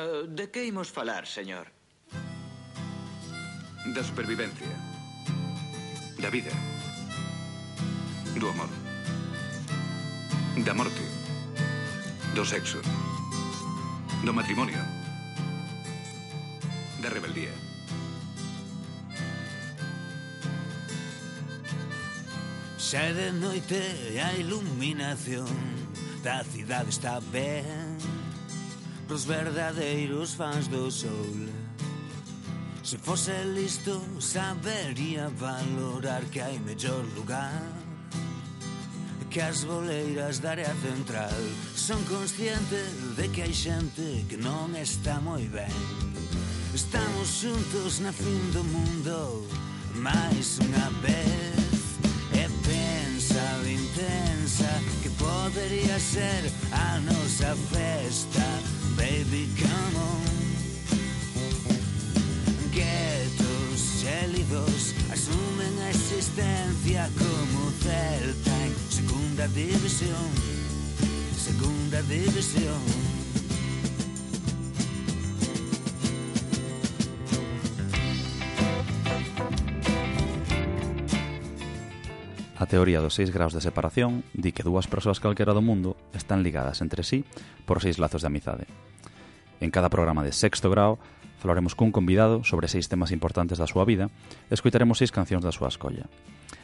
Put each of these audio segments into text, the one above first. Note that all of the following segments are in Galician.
Uh, de que imos falar, señor? Da supervivencia. Da vida. Do amor. Da morte. Do sexo. Do matrimonio. Da rebeldía. Xa é de noite a iluminación da cidade está ben pros verdadeiros fans do sol. Se fose listo sabería valorar que hai mellor lugar. Que as boleiras da área central Son consciente de que hai xente que non está moi ben. Estamos xuntos na fin do mundo máis unha vez. E pensa o intensa que podería ser a nosa festa baby, come on. Guetos gélidos asumen a existencia como Celta en segunda división, segunda división. A teoría dos seis graus de separación di que dúas persoas calquera do mundo están ligadas entre sí por seis lazos de amizade. En cada programa de sexto grau falaremos cun convidado sobre seis temas importantes da súa vida e escoitaremos seis cancións da súa escolla.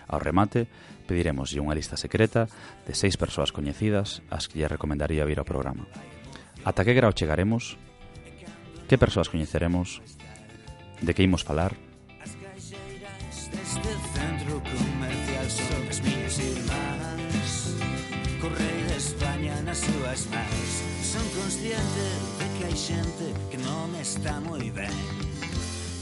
Ao remate, pediremos unha lista secreta de seis persoas coñecidas as que lle recomendaría vir ao programa. Ata que grau chegaremos? Que persoas coñeceremos? De que imos falar? Desde centro comercial son as irmás España nas súas mans Son consciente de que hai xente que non está moi ben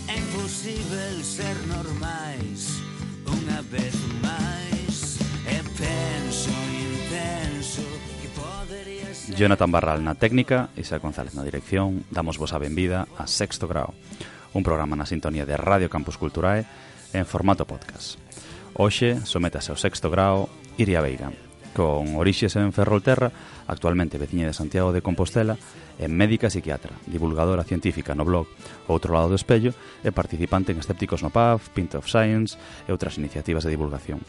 É imposible ser normais unha vez máis E eh, penso intenso que podería ser... Jonathan Barral na técnica, Isa González na dirección. Damos vos a benvida a Sexto Grau Un programa na sintonía de Radio Campus Culturae en formato podcast. Hoxe sométase ao sexto grau Iria Veiga con orixes en Ferrolterra, actualmente veciña de Santiago de Compostela, é médica e psiquiatra, divulgadora científica no blog Outro lado do espello e participante en Escépticos no PAF, Pint of Science e outras iniciativas de divulgación.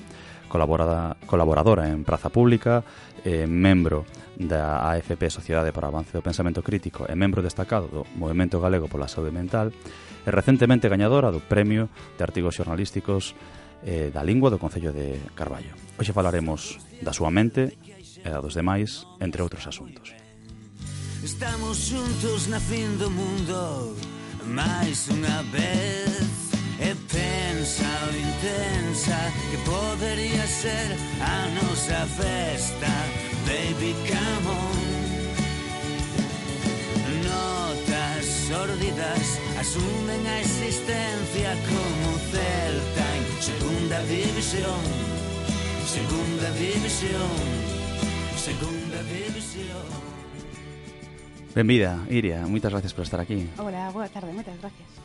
Colaborada, colaboradora en Praza Pública, eh, membro da AFP Sociedade para o Avance do Pensamento Crítico e membro destacado do Movimento Galego pola Saúde Mental, e recentemente gañadora do Premio de Artigos Xornalísticos eh, da lingua do Concello de Carballo. Hoxe falaremos da súa mente e da dos demais, entre outros asuntos. Estamos xuntos na fin do mundo máis unha vez E pensa o intensa que podería ser a nosa festa Baby, come on Notas sórdidas asumen a existencia como celta segunda división Segunda división Segunda división Benvida, Iria, moitas gracias por estar aquí. Hola, boa tarde, moitas gracias.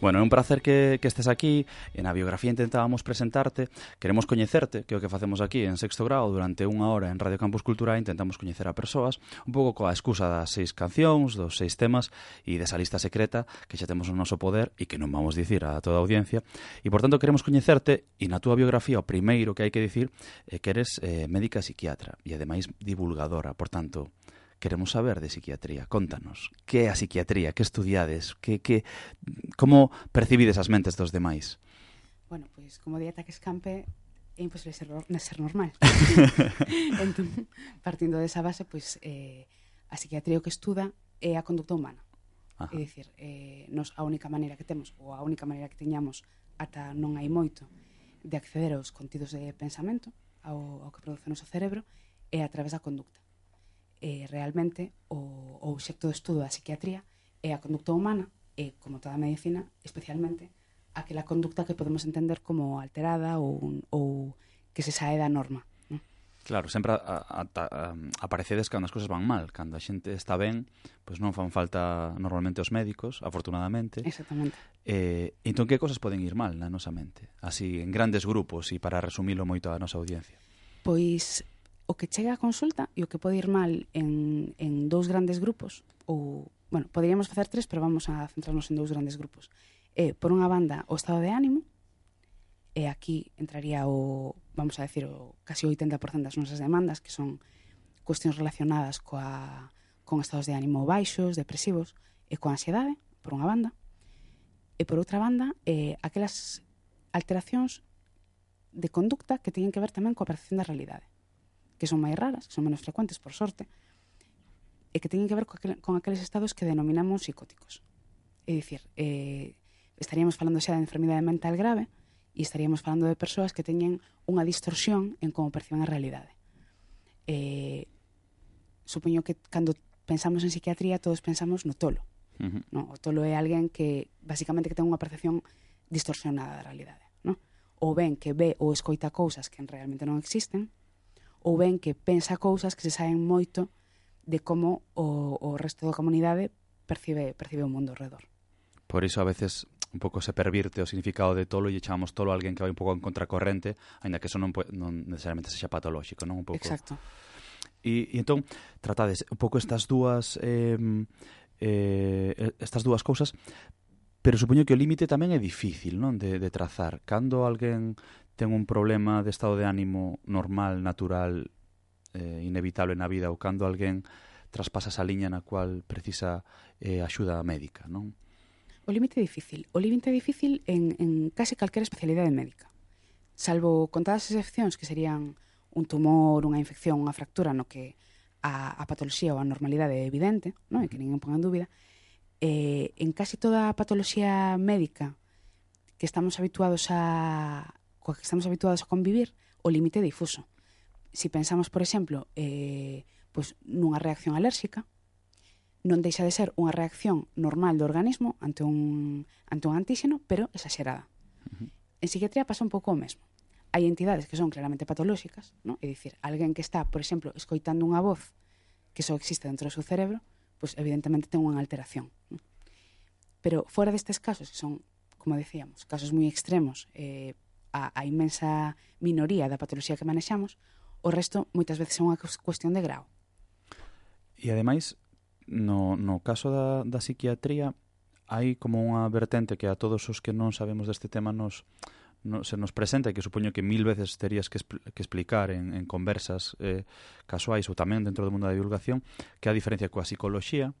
Bueno, é un placer que, que estés aquí. En a biografía intentábamos presentarte, queremos coñecerte, que é o que facemos aquí en sexto grado durante unha hora en Radio Campus Cultura intentamos coñecer a persoas, un pouco coa excusa das seis cancións, dos seis temas e desa lista secreta que xa temos no noso poder e que non vamos dicir a toda a audiencia. E, por tanto, queremos coñecerte e na túa biografía o primeiro que hai que dicir é que eres eh, médica psiquiatra e, ademais, divulgadora. Por tanto, Queremos saber de psiquiatría. Contanos, que é a psiquiatría? Que estudiades? Que, que, como percibides as mentes dos demais? Bueno, pois, pues, como dieta que escampe, é imposible ser, ser normal. entón, partindo desa base, pois, pues, eh, a psiquiatría o que estuda é a conducta humana. Ajá. É dicir, eh, nos a única maneira que temos, ou a única maneira que teñamos ata non hai moito, de acceder aos contidos de pensamento, ao, ao que produce o noso cerebro, é a través da conducta eh, realmente o, o obxecto de estudo da psiquiatría é a conducta humana e, como toda a medicina, especialmente aquela conducta que podemos entender como alterada ou, ou que se sae da norma. ¿no? Claro, sempre a, a, a, aparecedes cando as cousas van mal, cando a xente está ben, pois non fan falta normalmente os médicos, afortunadamente. Exactamente. Eh, entón, que cousas poden ir mal na nosa mente? Así, en grandes grupos e para resumilo moito a nosa audiencia. Pois o que chega a consulta e o que pode ir mal en, en dous grandes grupos ou, bueno, poderíamos facer tres, pero vamos a centrarnos en dous grandes grupos. Eh, por unha banda, o estado de ánimo, e aquí entraría o, vamos a decir, o casi 80% das nosas demandas, que son cuestións relacionadas coa, con estados de ánimo baixos, depresivos, e coa ansiedade, por unha banda, e por outra banda, eh, aquelas alteracións de conducta que teñen que ver tamén coa percepción da realidade que son máis raras, que son menos frecuentes, por sorte, e que teñen que ver co aquel, con aqueles estados que denominamos psicóticos. É dicir, eh, estaríamos falando xa de enfermidade mental grave e estaríamos falando de persoas que teñen unha distorsión en como perciben a realidade. Eh, supoño que cando pensamos en psiquiatría todos pensamos no tolo. Uh -huh. no? O tolo é alguén que basicamente que ten unha percepción distorsionada da realidade. No? Ou ben que ve ou escoita cousas que realmente non existen, ou ben que pensa cousas que se saen moito de como o, o resto da comunidade percibe, percibe o mundo ao redor. Por iso a veces un pouco se pervirte o significado de tolo e chamamos tolo a alguén que vai un pouco en contracorrente, aínda que eso non, non necesariamente sexa patolóxico, non? Un pouco... Exacto. E, e entón, tratades un pouco estas dúas... Eh, eh, estas dúas cousas, Pero supoño que o límite tamén é difícil, non, de, de trazar. Cando alguén ten un problema de estado de ánimo normal, natural, eh, inevitable na vida, ou cando alguén traspasa esa liña na cual precisa eh, axuda médica, non? O límite é difícil. O límite é difícil en, en case calquera especialidade médica. Salvo contadas excepcións que serían un tumor, unha infección, unha fractura no que a, a patoloxía ou a normalidade é evidente, non? e que ninguén ponga en dúbida, eh, en casi toda a patoloxía médica que estamos habituados a coa que estamos habituados a convivir, o límite difuso. Si pensamos, por exemplo, eh, pois nunha reacción alérxica, non deixa de ser unha reacción normal do organismo ante un, ante un antíxeno, pero exagerada. Uh -huh. En psiquiatría pasa un pouco o mesmo. Hai entidades que son claramente patolóxicas, ¿no? é dicir, alguén que está, por exemplo, escoitando unha voz que só existe dentro do seu cerebro, pois evidentemente ten unha alteración. Pero fora destes casos, que son, como decíamos, casos moi extremos, eh, a, a inmensa minoría da patoloxía que manexamos, o resto moitas veces é unha cuestión de grau. E ademais, no, no caso da, da psiquiatría, hai como unha vertente que a todos os que non sabemos deste tema nos no, se nos presenta que supoño que mil veces terías que, expl que explicar en, en conversas eh, casuais ou tamén dentro do mundo da divulgación que a diferencia coa psicoloxía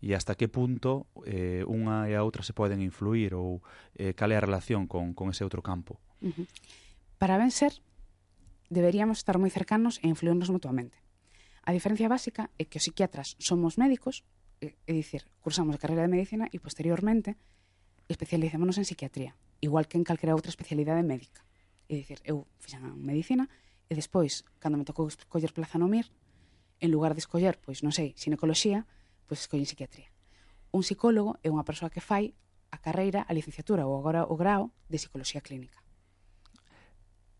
e hasta que punto eh, unha e a outra se poden influir ou eh, cal é a relación con, con ese outro campo. Uh -huh. Para vencer, deberíamos estar moi cercanos e influirnos mutuamente. A diferencia básica é que os psiquiatras somos médicos, é dicir, cursamos a carreira de medicina e posteriormente especializámonos en psiquiatría igual que en calquera outra especialidade médica. É dicir, eu fixan a medicina e despois, cando me tocou escoller plaza no MIR, en lugar de escoller, pois non sei, ginecoloxía, pois escollen psiquiatría. Un psicólogo é unha persoa que fai a carreira, a licenciatura ou agora o grao de psicoloxía clínica.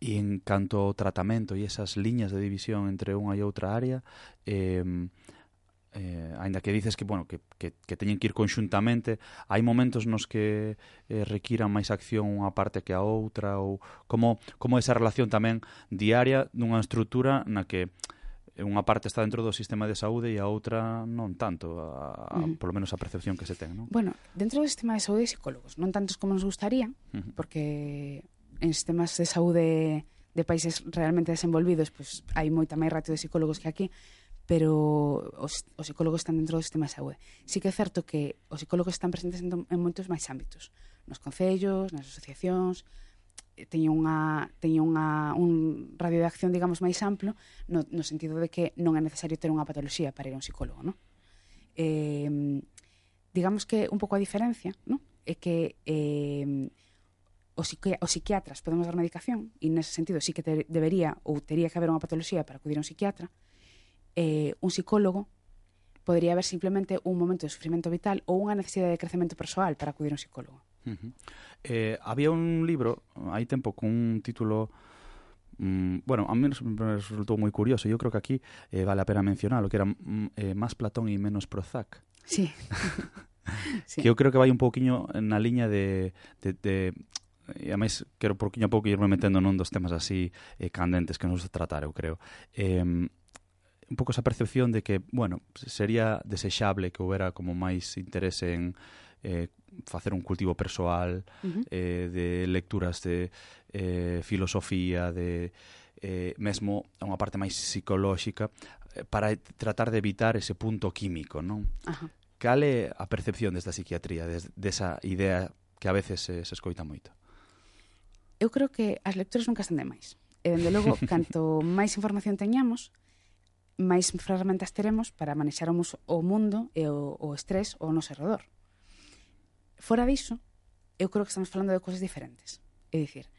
E en canto ao tratamento e esas liñas de división entre unha e outra área, eh, eh, aínda que dices que bueno que, que, que teñen que ir conxuntamente hai momentos nos que eh, requiran máis acción unha parte que a outra ou como, como esa relación tamén diaria dunha estrutura na que unha parte está dentro do sistema de saúde e a outra non tanto, a, a, uh -huh. polo menos a percepción que se ten, non? Bueno, dentro do sistema de saúde hai psicólogos, non tantos como nos gustaría, uh -huh. porque en sistemas de saúde de países realmente desenvolvidos, pois pues, hai moita máis ratio de psicólogos que aquí, pero os, os psicólogos están dentro do sistema de saúde. Sí que é certo que os psicólogos están presentes en, en moitos máis ámbitos, nos concellos, nas asociacións, eh, teño unha teño unha un radio de acción digamos máis amplo no, no sentido de que non é necesario ter unha patoloxía para ir a un psicólogo, non? Eh, digamos que un pouco a diferencia, non? É que eh, os, psiqui os psiquiatras podemos dar medicación e nese sentido sí que te, debería ou tería que haber unha patoloxía para acudir a un psiquiatra, eh, un psicólogo podría haber simplemente un momento de sufrimiento vital ou unha necesidade de crecemento persoal para acudir a un psicólogo. Uh -huh. eh, había un libro, hai tempo, con un título mm, bueno, a mí me resultó muy curioso. Yo creo que aquí eh, vale la pena mencionar lo que era mm, eh, más Platón y menos Prozac. Sí. sí. Que eu creo que vai un pouquiño na liña de, de, de e ademais quero pouquiño a pouco irme metendo non dos temas así eh, candentes que nos tratar, eu creo. Eh, un pouco esa percepción de que, bueno, sería desexable que houbera como máis interese en eh, facer un cultivo persoal uh -huh. eh, de lecturas de eh, filosofía, de eh, mesmo unha parte máis psicolóxica eh, para tratar de evitar ese punto químico, non? Ajá. Cal é a percepción desta psiquiatría, des, desa idea que a veces se, se escoita moito? Eu creo que as lecturas nunca están de máis. E, dende logo, canto máis información teñamos, máis ferramentas teremos para manexarmos o mundo e o, o estrés ao noso redor. Fora diso, eu creo que estamos falando de cousas diferentes. É dicir,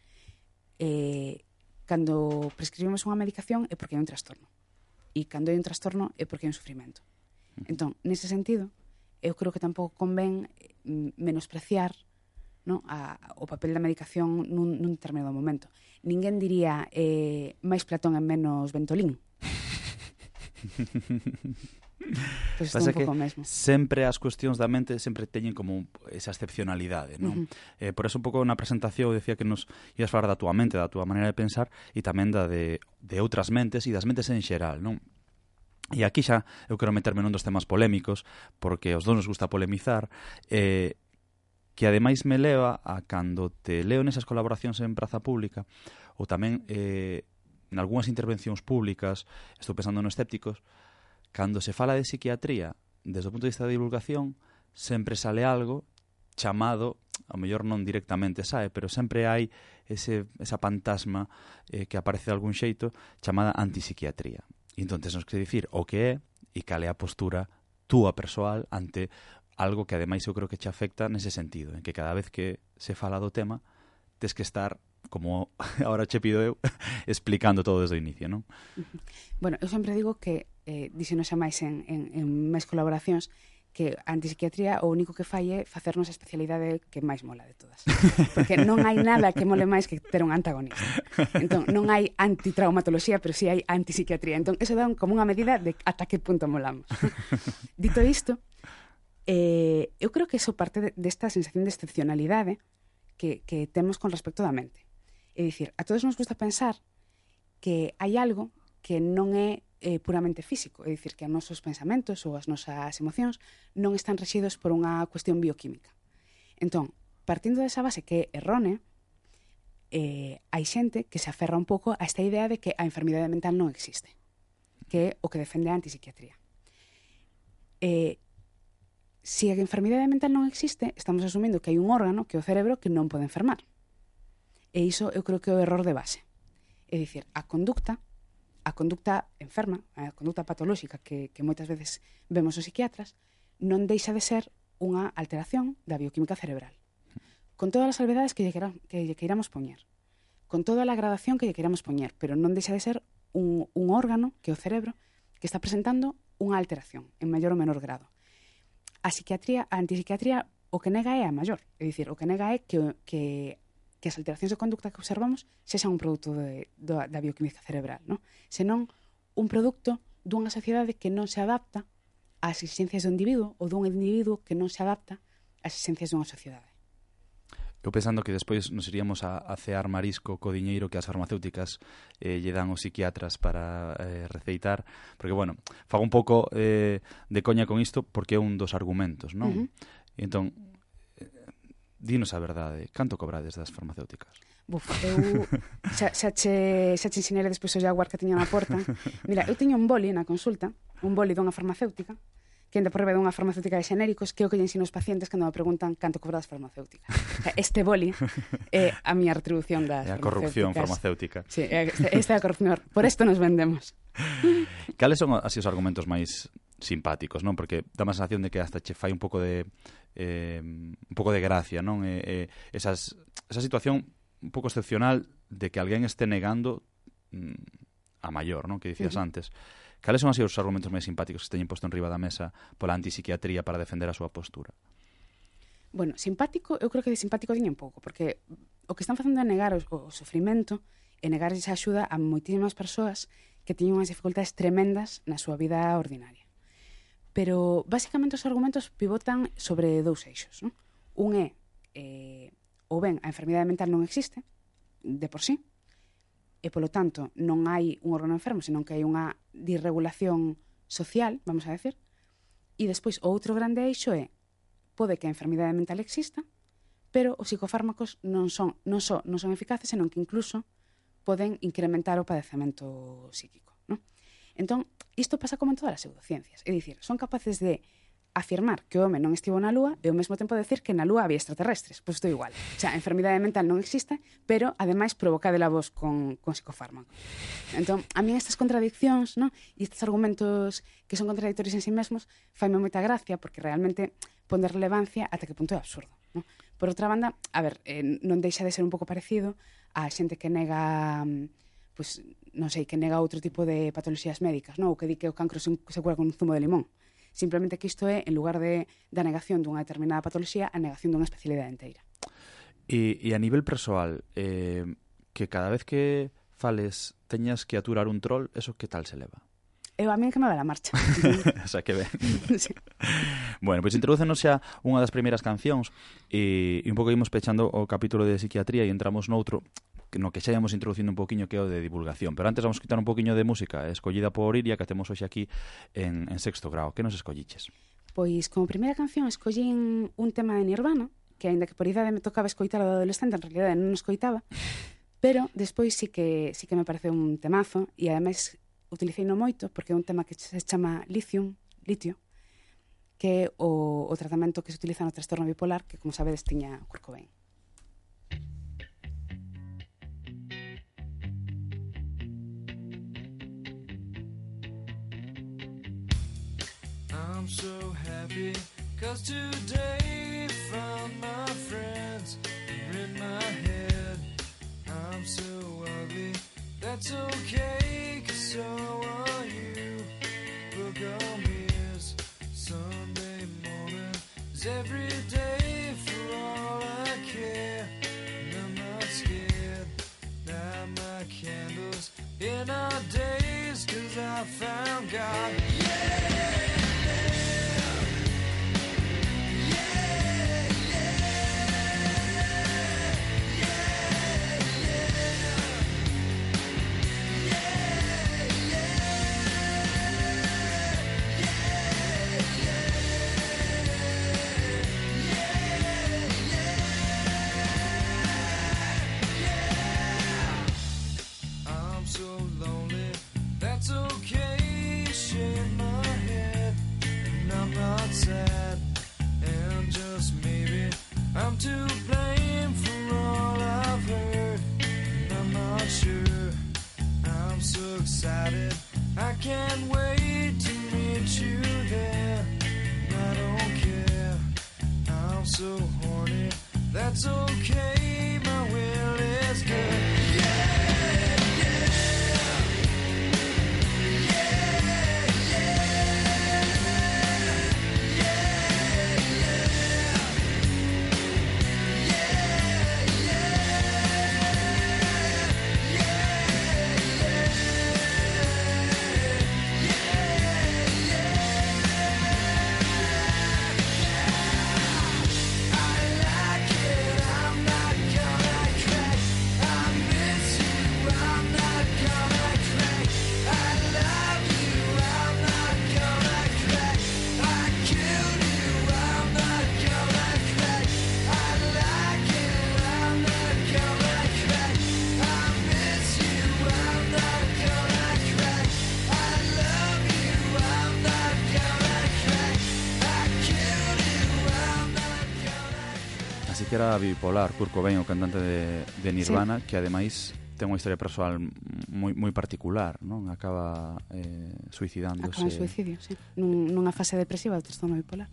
eh, cando prescribimos unha medicación é porque hai un trastorno. E cando hai un trastorno é porque hai un sufrimento. Entón, nese sentido, eu creo que tampouco convén mm, menospreciar no? a, o papel da medicación nun, nun determinado momento. Ninguén diría eh, máis Platón e menos Ventolín, Pois Pasa que mesmo. sempre as cuestións da mente sempre teñen como esa excepcionalidade, non? Uh -huh. eh, por eso un pouco na presentación decía que nos ias falar da túa mente, da túa maneira de pensar e tamén da de, de outras mentes e das mentes en xeral, non? E aquí xa eu quero meterme nun dos temas polémicos porque os dous nos gusta polemizar eh, que ademais me leva a cando te leo nesas colaboracións en praza pública ou tamén eh, nalgúnas intervencións públicas, estou pensando nos escépticos, cando se fala de psiquiatría, desde o punto de vista da divulgación, sempre sale algo chamado, ao mellor non directamente sae, pero sempre hai ese, esa fantasma eh, que aparece de algún xeito chamada antipsiquiatría. E entón tens que dicir o que é e cal é a postura túa persoal ante algo que ademais eu creo que che afecta nese sentido, en que cada vez que se fala do tema tes que estar como ahora che pido eu, explicando todo desde o inicio, non? Bueno, eu sempre digo que, eh, díxenos a máis en, en, en máis colaboracións, que a antipsiquiatría o único que fai é facernos a especialidade que máis mola de todas. Porque non hai nada que mole máis que ter un antagonista. Entón, non hai antitraumatoloxía, pero si sí hai antipsiquiatría. Entón, eso dá como unha medida de ata que punto molamos. Dito isto, eh, eu creo que eso parte desta de, de sensación de excepcionalidade que, que temos con respecto da mente. É dicir, a todos nos gusta pensar que hai algo que non é eh, puramente físico, é dicir, que os nosos pensamentos ou as nosas emocións non están rexidos por unha cuestión bioquímica. Entón, partindo desa base que é errónea, eh, hai xente que se aferra un pouco a esta idea de que a enfermidade mental non existe, que é o que defende a antipsiquiatría. Eh, se si a enfermidade mental non existe, estamos asumindo que hai un órgano, que é o cerebro, que non pode enfermar. E iso eu creo que é o error de base. É dicir, a conducta, a conducta enferma, a conducta patolóxica que, que moitas veces vemos os psiquiatras, non deixa de ser unha alteración da bioquímica cerebral. Con todas as salvedades que lle, queira, que lle queiramos poñer. Con toda a gradación que lle queiramos poñer, pero non deixa de ser un, un órgano que é o cerebro que está presentando unha alteración en maior ou menor grado. A psiquiatría, a antipsiquiatría o que nega é a maior, é dicir, o que nega é que, que que as alteracións de conducta que observamos sexan un produto de, da, da bioquímica cerebral, non? senón un produto dunha sociedade que non se adapta ás exigencias do individuo ou dun individuo que non se adapta ás exigencias dunha sociedade. Eu pensando que despois nos iríamos a, a cear marisco co diñeiro que as farmacéuticas eh, lle dan os psiquiatras para eh, receitar, porque, bueno, fago un pouco eh, de coña con isto porque é un dos argumentos, non? Uh -huh. Entón, Dinos a verdade, canto cobrades das farmacéuticas? Buf, eu xa, xa, che, xa che ensinere despois o jaguar que tiña na porta. Mira, eu teño un boli na consulta, un boli dunha farmacéutica, que ainda por riba dunha farmacéutica de xenéricos, que é o que lle ensino os pacientes cando me preguntan canto cobra das farmacéuticas. Este boli é a miña retribución das É a corrupción farmacéutica. Sí, esta é a corrupción. Por isto nos vendemos. Cales son así os argumentos máis simpáticos, non? Porque dá a sensación de que hasta che fai un pouco de eh, un pouco de gracia, non? Eh, eh, esas, esa situación un pouco excepcional de que alguén este negando mm, a maior, non? Que dicías uh -huh. antes. Cales son así os argumentos máis simpáticos que teñen posto en riba da mesa pola antipsiquiatría para defender a súa postura? Bueno, simpático, eu creo que de simpático tiñen pouco, porque o que están facendo é negar o, o sofrimento e negar esa axuda a moitísimas persoas que teñen unhas dificultades tremendas na súa vida ordinaria. Pero basicamente os argumentos pivotan sobre dous eixos. Non? Un é, eh, ou ben, a enfermidade mental non existe, de por sí, e polo tanto non hai un órgano enfermo, senón que hai unha disregulación social, vamos a decir, e despois o outro grande eixo é pode que a enfermidade mental exista, pero os psicofármacos non son non só non son eficaces, senón que incluso poden incrementar o padecemento psíquico. Entón, isto pasa como en todas as pseudociencias. É dicir, son capaces de afirmar que o home non estivo na Lúa e ao mesmo tempo decir que na Lúa había extraterrestres. Pois isto igual. O sea, a enfermidade mental non existe, pero ademais provocadela voz con, con psicofármaco. Entón, a min estas contradiccións, no? e estes argumentos que son contradictorios en sí mesmos, faime moita gracia porque realmente pon de relevancia ata que punto é absurdo. No? Por outra banda, a ver, eh, non deixa de ser un pouco parecido a xente que nega pues, non sei, que nega outro tipo de patoloxías médicas, non? Ou que di que o cancro se, se cura con un zumo de limón. Simplemente que isto é, en lugar de, da negación dunha determinada patoloxía, a negación dunha especialidade inteira. E, e a nivel persoal, eh, que cada vez que fales teñas que aturar un troll, eso que tal se leva? Eu a mí que me va a marcha. o sea, que ben. sí. Bueno, pois pues introducenos xa unha das primeiras cancións e, e un pouco imos pechando o capítulo de psiquiatría e entramos noutro no que xa íamos introducindo un poquinho que é o de divulgación. Pero antes vamos quitar un poquinho de música eh, escollida por Iria que temos hoxe aquí en, en sexto grado. Que nos escolliches? Pois como primeira canción escollín un tema de Nirvana, que aínda que por idade me tocaba escoitar do adolescente, en realidad non escoitaba, pero despois sí que sí que me parece un temazo e ademais utilicei no moito porque é un tema que se chama lithium, litio, que é o, o tratamento que se utiliza no trastorno bipolar que, como sabedes, tiña Kurt Cobain. I'm so happy. Cause today found my friends are in my head. I'm so ugly. That's okay cause so are you. Book on mirrors Sunday morning. Is every day for all I care and I'm not scared. Light my candles in our days cause I found God que era bipolar, Kurt Cobain, o cantante de, de Nirvana, sí. que ademais ten unha historia persoal moi moi particular, non? Acaba eh, suicidándose. Acaba en suicidio, sí. Nun, nunha fase depresiva do trastorno bipolar.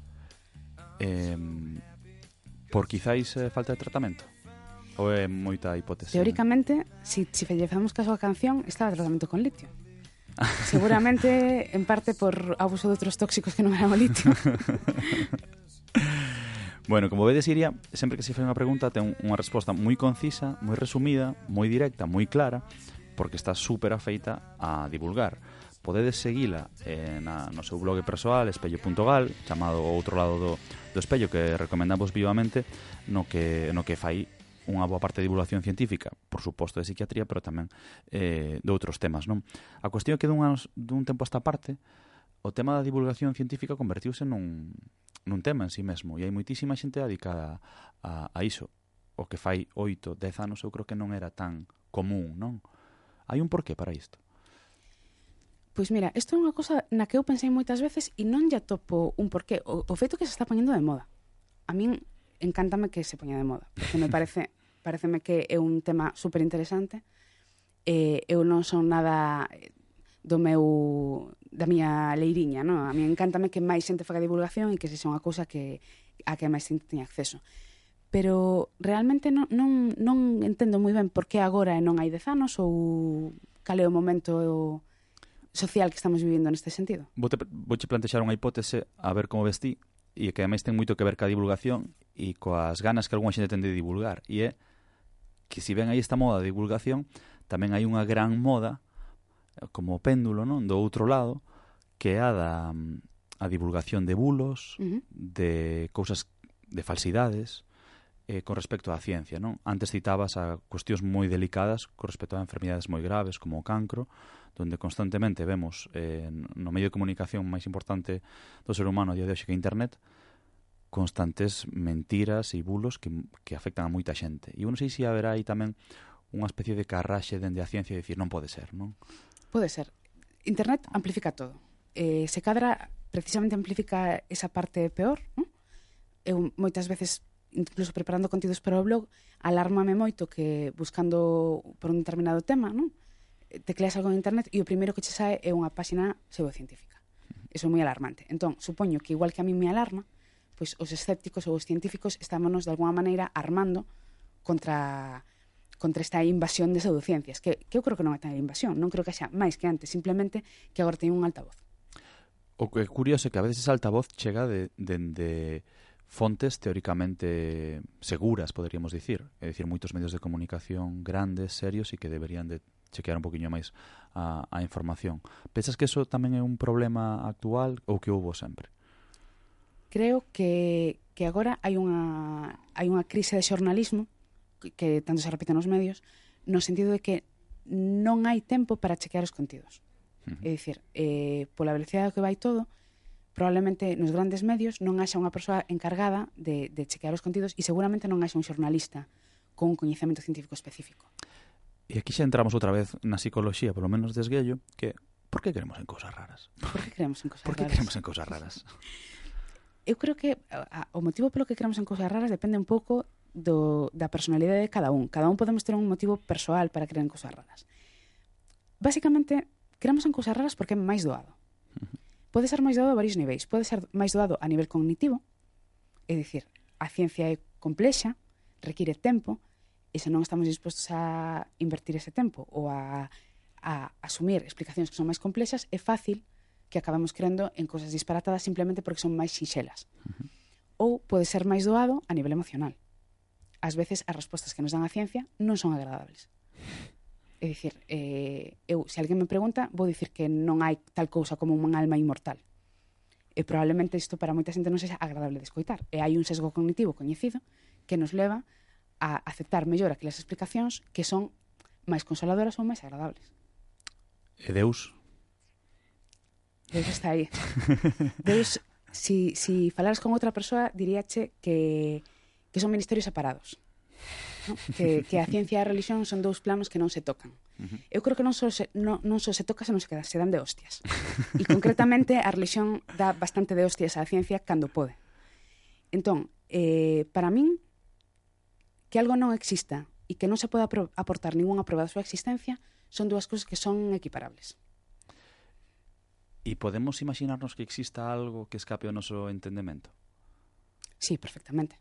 Eh, por quizáis eh, falta de tratamento? Ou é moita hipótese? Teóricamente, se si, si fallezamos caso a canción, estaba tratamento con litio. Seguramente, en parte, por abuso de outros tóxicos que non eran o litio. Bueno, como vedes, Iria, sempre que se fai unha pregunta ten unha resposta moi concisa, moi resumida, moi directa, moi clara, porque está super afeita a divulgar. Podedes seguila eh, na, no seu blog persoal espello.gal, chamado o outro lado do, do espello, que recomendamos vivamente, no que, no que fai unha boa parte de divulgación científica, por suposto de psiquiatría, pero tamén eh, de outros temas, non? A cuestión é que dun, dun tempo a esta parte, o tema da divulgación científica convertiuse nun, nun tema en sí mesmo e hai moitísima xente dedicada a, a iso o que fai oito, dez anos eu creo que non era tan común, non? Hai un porqué para isto? Pois mira, isto é unha cosa na que eu pensei moitas veces e non lle topo un porqué. O, o feito que se está poñendo de moda. A min encántame que se poña de moda, porque me parece pareceme que é un tema super interesante. Eh, eu non son nada do meu da miña leiriña, non? A mí encántame que máis xente faga divulgación e que sexa unha cousa que a que máis xente teña acceso. Pero realmente non, non, non entendo moi ben por que agora e non hai dez anos ou cal é o momento social que estamos vivindo neste sentido. Vou te, vou te plantexar unha hipótese a ver como vestí e que ademais ten moito que ver ca divulgación e coas ganas que algunha xente ten de divulgar. E é que si ven aí esta moda de divulgación, tamén hai unha gran moda como o péndulo, non, do outro lado, que é a da a divulgación de bulos, uh -huh. de cousas de falsidades eh, con respecto á ciencia, non? Antes citabas a cuestións moi delicadas con respecto a enfermidades moi graves como o cancro, donde constantemente vemos eh, no medio de comunicación máis importante do ser humano a día de hoxe que internet, constantes mentiras e bulos que, que afectan a moita xente. E eu non sei se haberá aí tamén unha especie de carraxe dende a ciencia e dicir non pode ser, non? Pode ser. Internet amplifica todo. Eh, se cadra, precisamente amplifica esa parte peor. ¿no? Eu moitas veces, incluso preparando contidos para o blog, alármame moito que buscando por un determinado tema, non? Eh, tecleas algo en internet e o primeiro que che sae é unha páxina pseudocientífica. Eso é moi alarmante. Entón, supoño que igual que a mí me alarma, pois os escépticos ou os científicos estámonos de alguma maneira armando contra contra esta invasión de pseudociencias, que, que eu creo que non é tan invasión, non creo que xa máis que antes, simplemente que agora teñen un altavoz. O que é curioso é que a veces ese altavoz chega de, de, de fontes teóricamente seguras, poderíamos dicir. É dicir, moitos medios de comunicación grandes, serios e que deberían de chequear un poquinho máis a, a información. Pensas que eso tamén é un problema actual ou que houbo sempre? Creo que, que agora hai unha, hai unha crise de xornalismo que tanto se repite nos medios, no sentido de que non hai tempo para chequear os contidos. Uh -huh. É dicir, eh, pola velocidade que vai todo, probablemente nos grandes medios non haxa unha persoa encargada de, de chequear os contidos e seguramente non haxa un xornalista con un coñecemento científico específico. E aquí xa entramos outra vez na psicología, polo menos desguello, que por que queremos en cousas raras? Por que queremos en cousas raras? Por que queremos en cousas raras? Eu creo que a, a, o motivo polo que queremos en cousas raras depende un pouco do, da personalidade de cada un. Cada un podemos ter un motivo persoal para creer en cousas raras. Básicamente, creamos en cousas raras porque é máis doado. Pode ser máis doado a varios niveis. Pode ser máis doado a nivel cognitivo, é dicir, a ciencia é complexa, require tempo, e se non estamos dispostos a invertir ese tempo ou a, a asumir explicacións que son máis complexas, é fácil que acabamos crendo en cousas disparatadas simplemente porque son máis sinxelas. Uh -huh. Ou pode ser máis doado a nivel emocional ás veces as respostas que nos dan a ciencia non son agradables. É dicir, eh, eu, se alguén me pregunta, vou dicir que non hai tal cousa como un alma inmortal. E probablemente isto para moita xente non sexa agradable de escoitar. E hai un sesgo cognitivo coñecido que nos leva a aceptar mellor aquelas explicacións que son máis consoladoras ou máis agradables. E Deus? Deus está aí. Deus, si, si falaras con outra persoa, diríache que que son ministerios separados. No? Que, que a ciencia e a religión son dous planos que non se tocan. Uh -huh. Eu creo que non só se, non, non só se toca, senón se, queda, se dan de hostias. E concretamente a religión dá bastante de hostias á ciencia cando pode. Entón, eh, para min, que algo non exista e que non se poda aportar ninguna prova da súa existencia son dúas cousas que son equiparables. E podemos imaginarnos que exista algo que escape ao noso entendemento? Sí, perfectamente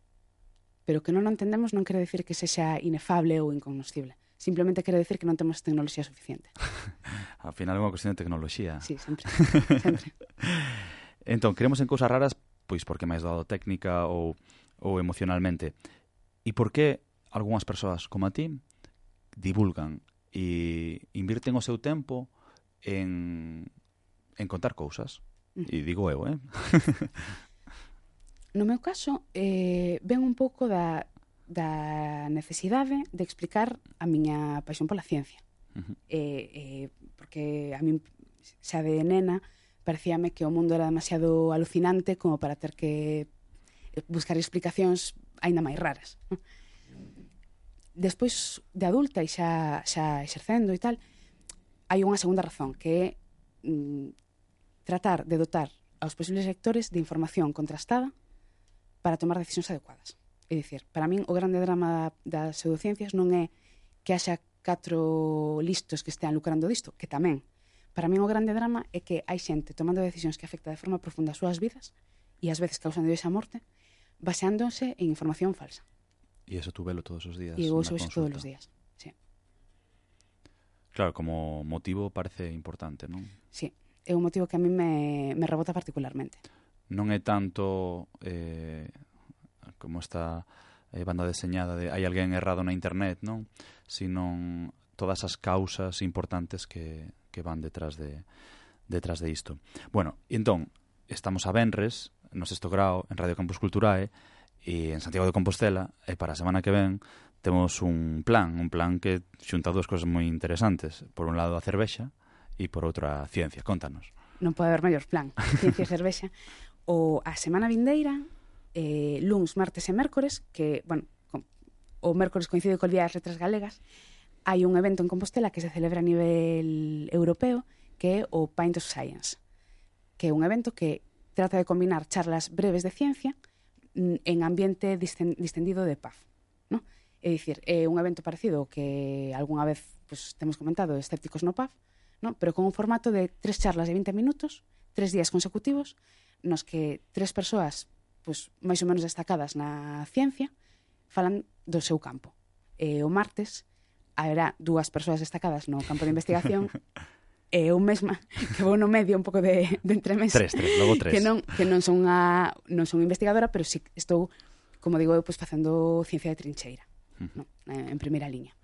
pero que non o entendemos non quere decir que sexa inefable ou incognoscible. Simplemente quere decir que non temos tecnoloxía suficiente. Ao final é unha cuestión de tecnoloxía. Sí, sempre. sempre. entón, creemos en cousas raras, pois porque máis dado técnica ou, ou emocionalmente. E por que algunhas persoas como a ti divulgan e invirten o seu tempo en, en contar cousas? Mm. E digo eu, eh? No meu caso, eh, ven un pouco da, da necesidade de explicar a miña paixón pola ciencia. Uh -huh. eh, eh, porque a min xa de nena parecíame que o mundo era demasiado alucinante como para ter que eh, buscar explicacións aínda máis raras. Despois de adulta e xa, xa exercendo e tal, hai unha segunda razón que é mm, tratar de dotar aos posibles lectores de información contrastada para tomar decisións adecuadas. É dicir, para min o grande drama da, das pseudociencias non é que haxa catro listos que estean lucrando disto, que tamén. Para min o grande drama é que hai xente tomando decisións que afecta de forma profunda as súas vidas e ás veces causando esa morte baseándose en información falsa. E eso tú velo todos os días. E eu uso todos os días, sí. Claro, como motivo parece importante, non? Sí, é un motivo que a mí me, me rebota particularmente non é tanto eh, como esta eh, banda deseñada de hai alguén errado na internet, non? Sino todas as causas importantes que, que van detrás de detrás de isto. Bueno, entón, estamos a Benres, no sexto grau, en Radio Campus Culturae, e en Santiago de Compostela, e para a semana que ven temos un plan, un plan que xunta dúas cosas moi interesantes. Por un lado a cervexa e por outra a ciencia. Contanos. Non pode haber maior plan, ciencia e cervexa. o a semana vindeira, eh, luns, martes e mércores, que, bueno, o mércores coincide co Día das Letras Galegas, hai un evento en Compostela que se celebra a nivel europeo que é o Pint of Science, que é un evento que trata de combinar charlas breves de ciencia mm, en ambiente distendido de paz. ¿no? É dicir, é un evento parecido que algunha vez pues, temos comentado, escépticos no paz, ¿no? pero con un formato de tres charlas de 20 minutos, tres días consecutivos, nos que tres persoas pois, máis ou menos destacadas na ciencia falan do seu campo. E o martes haberá dúas persoas destacadas no campo de investigación e eu mesma que vou no medio un pouco de, de entremesa. Tres, tres, logo tres. Que non, que non son, a, non son investigadora, pero si estou, como digo eu, pues, facendo ciencia de trincheira, uh -huh. no? en primeira liña.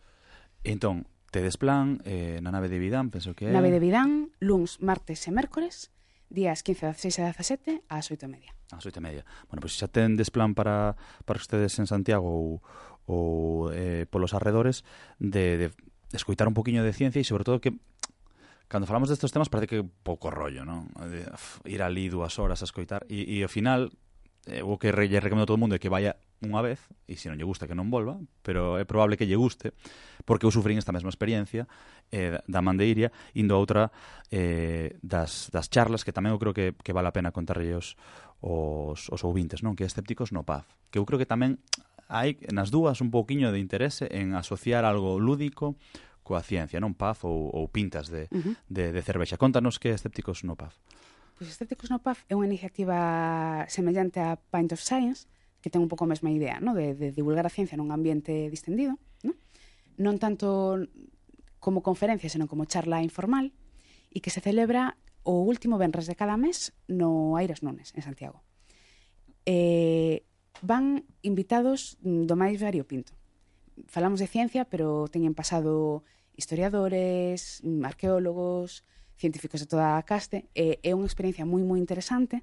Entón, tedes plan eh, na nave de Vidán, penso que é... Nave de Vidán, luns, martes e mércores, días 15, 16 e 17 ás 8 e media. Ás 8 e media. Bueno, pois pues, xa tendes plan para, para ustedes en Santiago ou, ou eh, polos arredores de, de escoitar un poquinho de ciencia e sobre todo que cando falamos destes temas parece que pouco rollo, non? Ir ali dúas horas a escoitar e, e ao final eh, o que lle recomendo a todo o mundo é que vaya unha vez, e se non lle gusta que non volva, pero é probable que lle guste, porque eu sufrín esta mesma experiencia eh, da Mandeiria, indo a outra eh, das, das charlas, que tamén eu creo que, que vale a pena contarlle os, os, os ouvintes, non? Que escépticos no paz. Que eu creo que tamén hai nas dúas un pouquiño de interese en asociar algo lúdico coa ciencia, non Paz ou, ou pintas de, uh -huh. de, de cervexa. Contanos que escépticos no paz. Cos Estéticos no PAF é unha iniciativa semellante a Pint of Science, que ten un pouco a mesma idea, no? de, de divulgar a ciencia nun ambiente distendido, no? non tanto como conferencia, senón como charla informal, e que se celebra o último venres de cada mes no Aires Nunes, en Santiago. Eh, van invitados do máis variopinto. Falamos de ciencia, pero teñen pasado historiadores, arqueólogos, científicos de toda a caste, e é unha experiencia moi, moi interesante,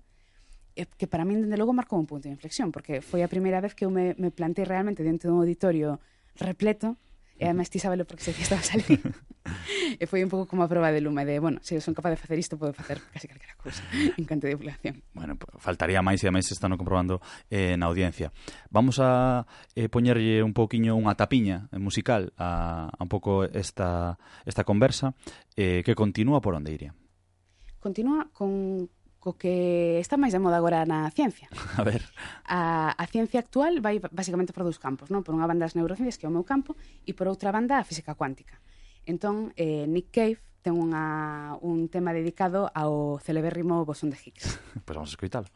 que para min, dende logo, marcou un punto de inflexión, porque foi a primeira vez que eu me, me plantei realmente dentro dun auditorio repleto E además ti sabelo porque se que estabas ali. e eh, foi un pouco como a prova de lume de, bueno, se eu son capaz de facer isto, podo facer casi calquera cousa en canto de población. Bueno, faltaría máis e ademais están comprobando eh, na audiencia. Vamos a eh, poñerlle un pouquiño unha tapiña eh, musical a, a un pouco esta, esta conversa eh, que continúa por onde iría. Continúa con co que está máis de moda agora na ciencia. A ver. A, a ciencia actual vai basicamente por dous campos, non? Por unha banda as neurociencias, que é o meu campo, e por outra banda a física cuántica. Entón, eh, Nick Cave ten unha, un tema dedicado ao celebérrimo bosón de Higgs. pois pues vamos a escoitalo.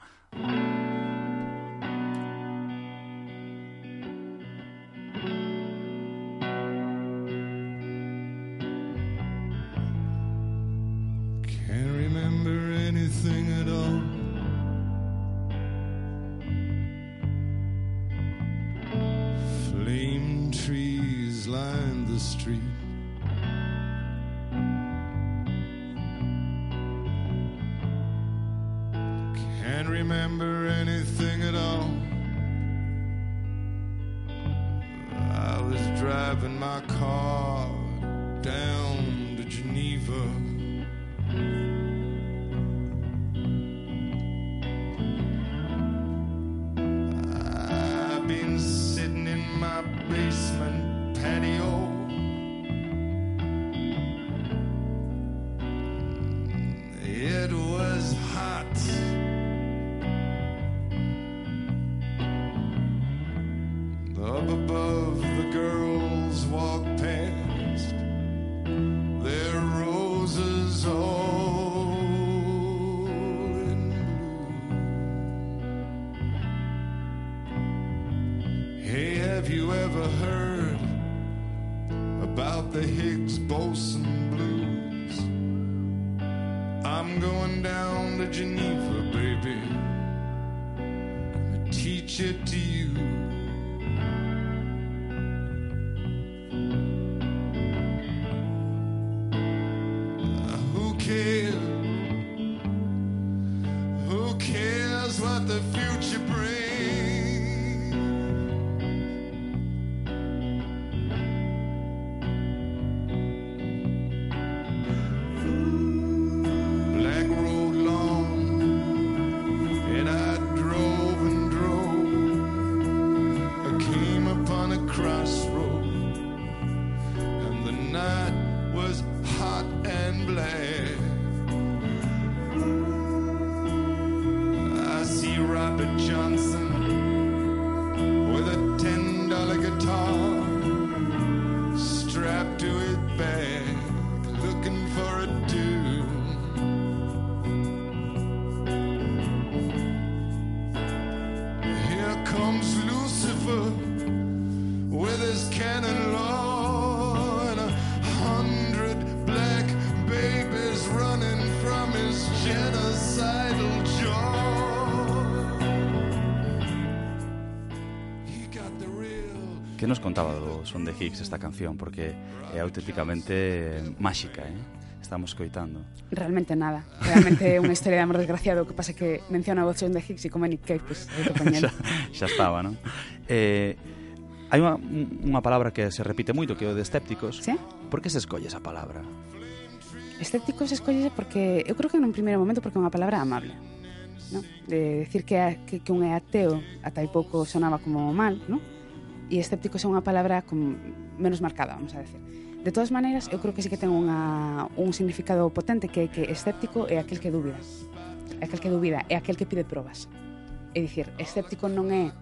Anything at all. Flame trees line the street. Can't remember anything at all. I was driving my car down to Geneva. Have you ever heard about the Higgs boson blues? I'm going down to Geneva, Que nos contaba do Son de Higgs esta canción? Porque é auténticamente máxica, eh? estamos coitando. Realmente nada. Realmente é unha historia de amor desgraciado. O que pasa que menciona a voz de Higgs e como Nick Cave, pues, xa, xa estaba, non? Eh, hai unha, unha palabra que se repite moito, que é o de escépticos. ¿Sí? Por que se escolle esa palabra? Escépticos escolle porque, eu creo que nun primeiro momento, porque é unha palabra amable. ¿no? De decir que, a, que, que un é ateo ata hai pouco sonaba como mal, non? e escépticos é unha palabra con menos marcada, vamos a decir. De todas maneiras, eu creo que sí que ten unha, un significado potente que é que escéptico é aquel que dúbida. É aquel que dúbida, é aquel que pide probas. É dicir, escéptico non é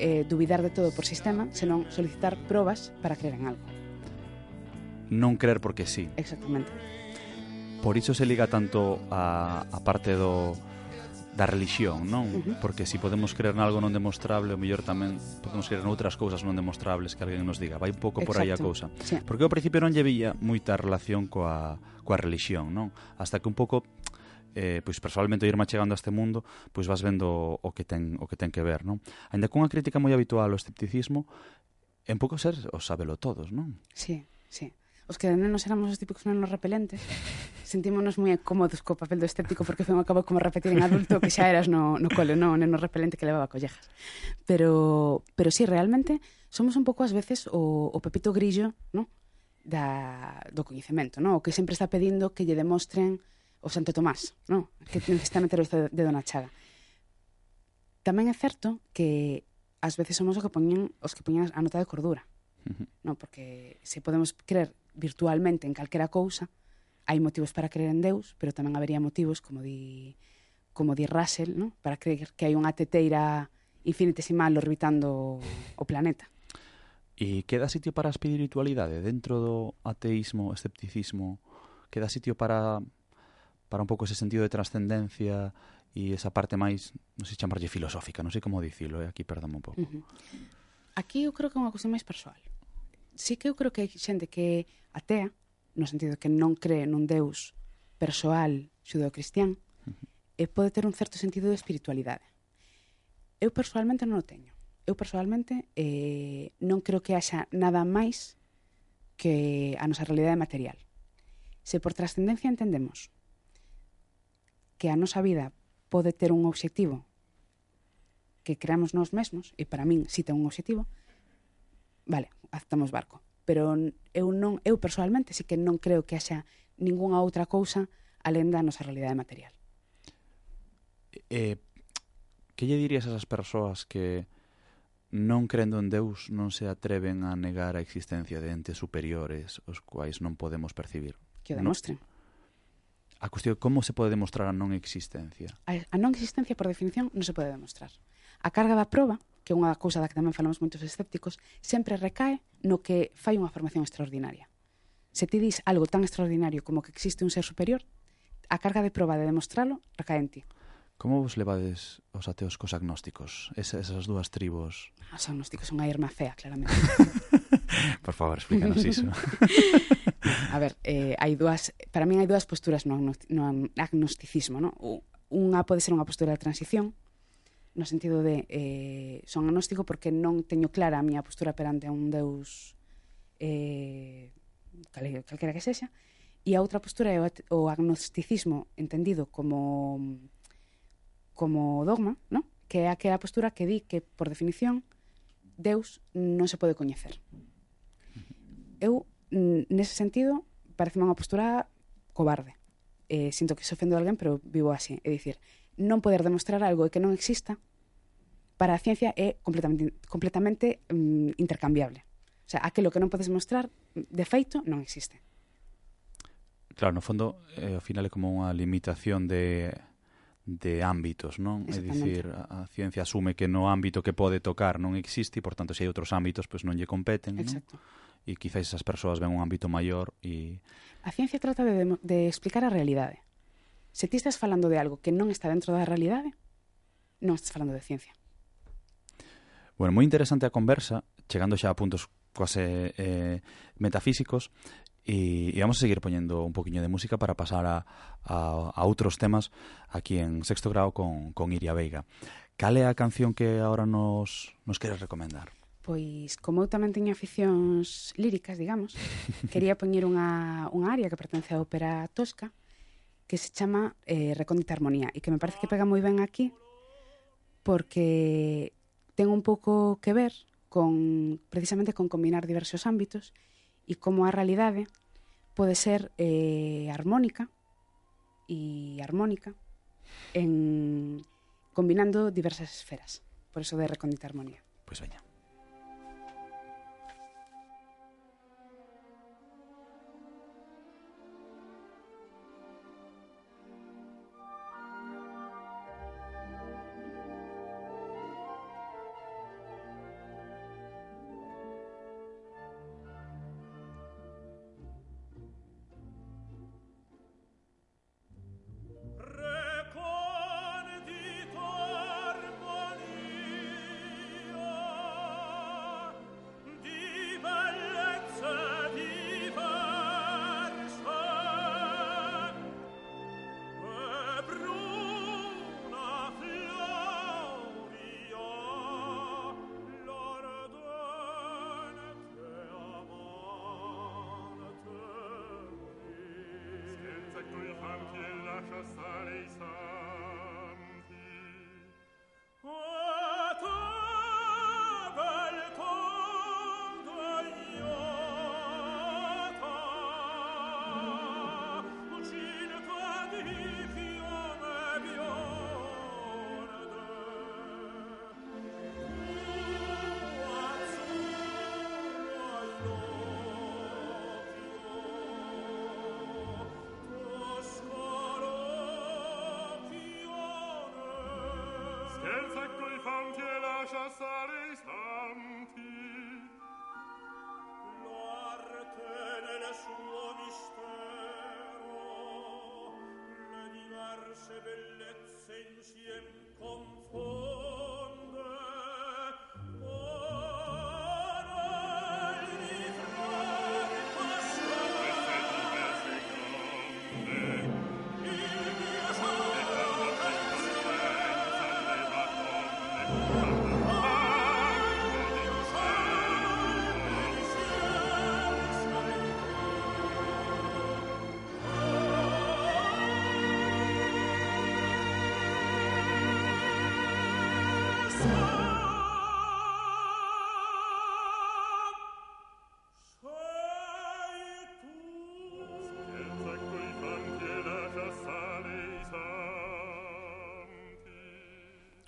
eh, dubidar de todo por sistema, senón solicitar probas para creer en algo. Non creer porque sí. Exactamente. Por iso se liga tanto a, a parte do, da religión, non? Porque se si podemos creer nalgo non demostrable, o mellor tamén podemos creer noutras cousas non demostrables que alguén nos diga. Vai un pouco Exacto. por aí a cousa. Sí. Porque ao principio non lle vía moita relación coa, coa religión, non? Hasta que un pouco eh, pois personalmente irme chegando a este mundo, pois vas vendo o que ten o que ten que ver, non? Ainda cunha crítica moi habitual ao escepticismo, en pouco ser o sabelo todos, non? Sí, sí. Os que de nenos éramos os típicos nenos repelentes. Sentímonos moi cómodos co papel do escéptico porque foi un acabo como repetir en adulto que xa eras no, no cole, no, o neno repelente que levaba collejas. Pero, pero sí, realmente somos un pouco ás veces o, o pepito grillo, no? da, do coñecemento, no? o que sempre está pedindo que lle demostren o Santo Tomás, no? que necesita meter o dedo na chaga. Tamén é certo que ás veces somos o que poñen, os que poñen a nota de cordura. Uh -huh. No, porque se podemos creer virtualmente en calquera cousa, hai motivos para creer en Deus, pero tamén habería motivos, como di, como di Russell, ¿no? para creer que hai unha teteira infinitesimal orbitando o planeta. E queda sitio para a espiritualidade dentro do ateísmo, escepticismo? Queda sitio para para un pouco ese sentido de trascendencia e esa parte máis, non sei chamarlle filosófica, non sei como dicilo, eh? aquí perdón un pouco. Uh -huh. Aquí eu creo que é unha cuestión máis persoal sí que eu creo que hai xente que é atea, no sentido que non cree nun Deus persoal xudeocristián, uh -huh. e pode ter un certo sentido de espiritualidade. Eu personalmente non o teño. Eu personalmente eh, non creo que haxa nada máis que a nosa realidade material. Se por trascendencia entendemos que a nosa vida pode ter un obxectivo que creamos nós mesmos, e para min si ten un obxectivo, vale, aceptamos barco. Pero eu non, eu personalmente sí que non creo que haxa ningunha outra cousa alén da nosa realidade material. Eh, eh, que lle dirías a esas persoas que non crendo en Deus non se atreven a negar a existencia de entes superiores os quais non podemos percibir? Que o demostren. No, a cuestión como se pode demostrar a non existencia? A, a non existencia, por definición, non se pode demostrar. A carga da proba que é unha cousa da que tamén falamos moitos escépticos, sempre recae no que fai unha formación extraordinaria. Se ti dis algo tan extraordinario como que existe un ser superior, a carga de proba de demostralo recae en ti. Como vos levades os ateos cos agnósticos? Esa, esas dúas tribos... Ah, os agnósticos son a irma fea, claramente. Por favor, explícanos iso. a ver, eh, hai dúas... Para min hai dúas posturas no, agnosti, no agnosticismo, no? Unha pode ser unha postura de transición, no sentido de eh, son agnóstico porque non teño clara a miña postura perante un deus eh, cal, calquera que sexa e a outra postura é o, o agnosticismo entendido como como dogma, ¿no? que é aquela postura que di que, por definición, Deus non se pode coñecer. Eu, nese sentido, parece unha postura cobarde. Eh, sinto que se ofendo a alguén, pero vivo así. É dicir, non poder demostrar algo e que non exista, para a ciencia é completamente, completamente mm, intercambiable. O sea, aquilo que non podes mostrar, de feito, non existe. Claro, no fondo, eh, ao final é como unha limitación de, de ámbitos, non? É dicir, a, a ciencia asume que no ámbito que pode tocar non existe e, por tanto, se hai outros ámbitos, pois pues, non lle competen, Exacto. non? E quizás esas persoas ven un ámbito maior e... A ciencia trata de, de explicar a realidade. Se ti estás falando de algo que non está dentro da realidade, non estás falando de ciencia. Bueno, moi interesante a conversa, chegando xa a puntos quase eh, metafísicos, e, e vamos a seguir poñendo un poquinho de música para pasar a, a, a outros temas aquí en sexto grado con, con Iria Veiga. Cal é a canción que agora nos, nos queres recomendar? Pois, como eu tamén teño aficións líricas, digamos, quería poñer unha, unha área que pertence á ópera tosca, que se chama eh, Recóndita Armonía e que me parece que pega moi ben aquí porque ten un pouco que ver con precisamente con combinar diversos ámbitos e como a realidade pode ser eh, armónica e armónica en combinando diversas esferas. Por eso de Recóndita Armonía. Pois veña. شبل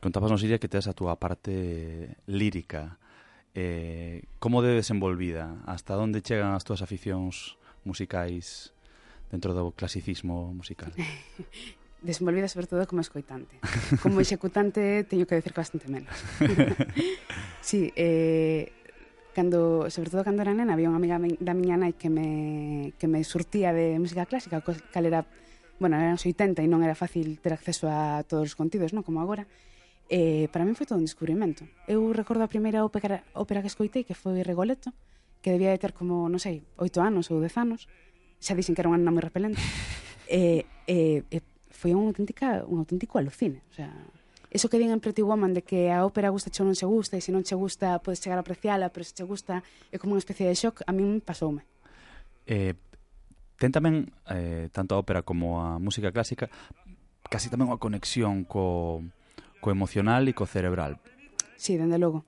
Contabas nos, Iria, que tes a túa parte lírica. Eh, como de desenvolvida? Hasta onde chegan as túas aficións musicais dentro do clasicismo musical? desenvolvida sobre todo como escoitante. Como executante teño que decir que bastante menos. sí, eh, cando, sobre todo cando era nena, había unha amiga da miña nai que me, que me surtía de música clásica, cal era, bueno, eran os 80 e non era fácil ter acceso a todos os contidos, non como agora, eh, para min foi todo un descubrimento. Eu recordo a primeira ópera, ópera que escoitei, que foi Regoleto, que debía de ter como, non sei, oito anos ou dez anos. Xa dicen que era unha nena moi repelente. e, e, e foi unha auténtica, un auténtico alucine. O sea, eso que din en Pretty Woman de que a ópera gusta ou non se gusta e se non che gusta podes chegar a apreciala, pero se che gusta é como unha especie de shock, a min pasoume. Eh, ten tamén eh, tanto a ópera como a música clásica casi tamén unha conexión co co emocional e co cerebral. Sí, dende logo.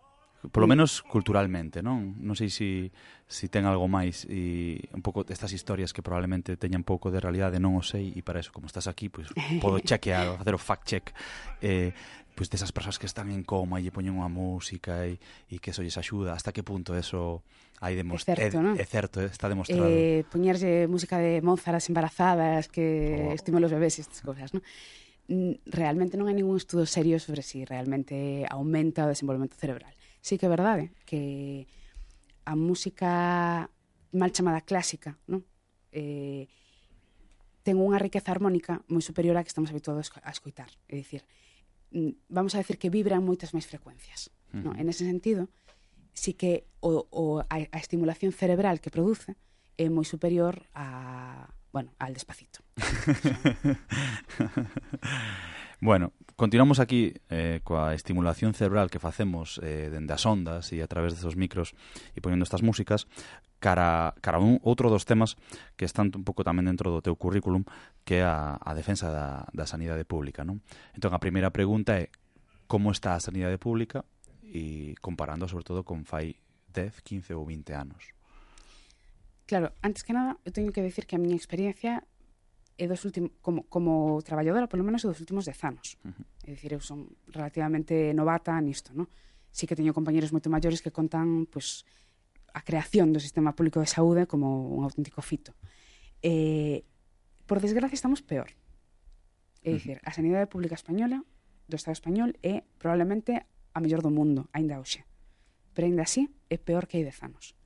Polo menos culturalmente, non? Non sei se si, si ten algo máis e un pouco estas historias que probablemente teñan pouco de realidade, non o sei, e para eso, como estás aquí, pois pues, podo chequear, facer o fact check. Eh, pois pues, desas persoas que están en coma e lle poñen unha música e, e que eso lles axuda, hasta que punto eso hai demostrado. É certo, é, eh, non? é certo, eh? está demostrado. Eh, poñerse música de Mozart as embarazadas que oh. estimula os bebés e estas cousas, non? realmente non hai ningún estudo serio sobre si realmente aumenta o desenvolvemento cerebral. Sí que é verdade que a música mal chamada clásica, non? Eh, ten unha riqueza armónica moi superior á que estamos habituados a escoitar. É dicir, vamos a decir que vibran moitas máis frecuencias. Mm. En ese sentido, sí que o, o, a, a estimulación cerebral que produce é moi superior a, bueno, al despacito. bueno, continuamos aquí eh, coa estimulación cerebral que facemos eh, dende as ondas e a través desos micros e poñendo estas músicas cara, cara un outro dos temas que están un pouco tamén dentro do teu currículum que é a, a defensa da, da sanidade pública, non? Entón, a primeira pregunta é como está a sanidade pública e comparando sobre todo con fai 10, 15 ou 20 anos. Claro, antes que nada, eu teño que decir que a miña experiencia é dos últimos como como traballadora, polo menos é dos últimos 10 anos. Uh -huh. É dicir, eu son relativamente novata nisto, non? Sí que teño compañeiros moito maiores que contan, pois, pues, a creación do sistema público de saúde como un auténtico fito. Eh, por desgracia estamos peor. É dicir, a sanidade pública española do Estado español é probablemente a mellor do mundo, aínda hoxe. Pero aínda así é peor que hai dez anos.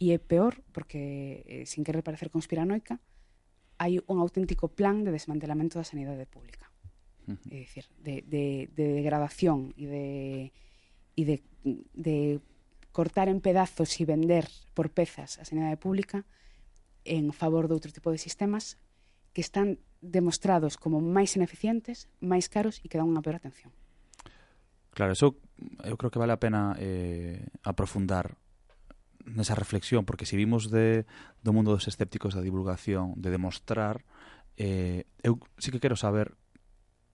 E é peor, porque, eh, sin querer parecer conspiranoica, hai un auténtico plan de desmantelamento da sanidade pública. Uh -huh. É dicir, de, de, de degradación e de, e de, de cortar en pedazos e vender por pezas a sanidade pública en favor de outro tipo de sistemas que están demostrados como máis ineficientes, máis caros e que dan unha peor atención. Claro, eso eu creo que vale a pena eh, aprofundar nesa reflexión, porque se vimos de, do mundo dos escépticos da divulgación, de demostrar, eh, eu sí que quero saber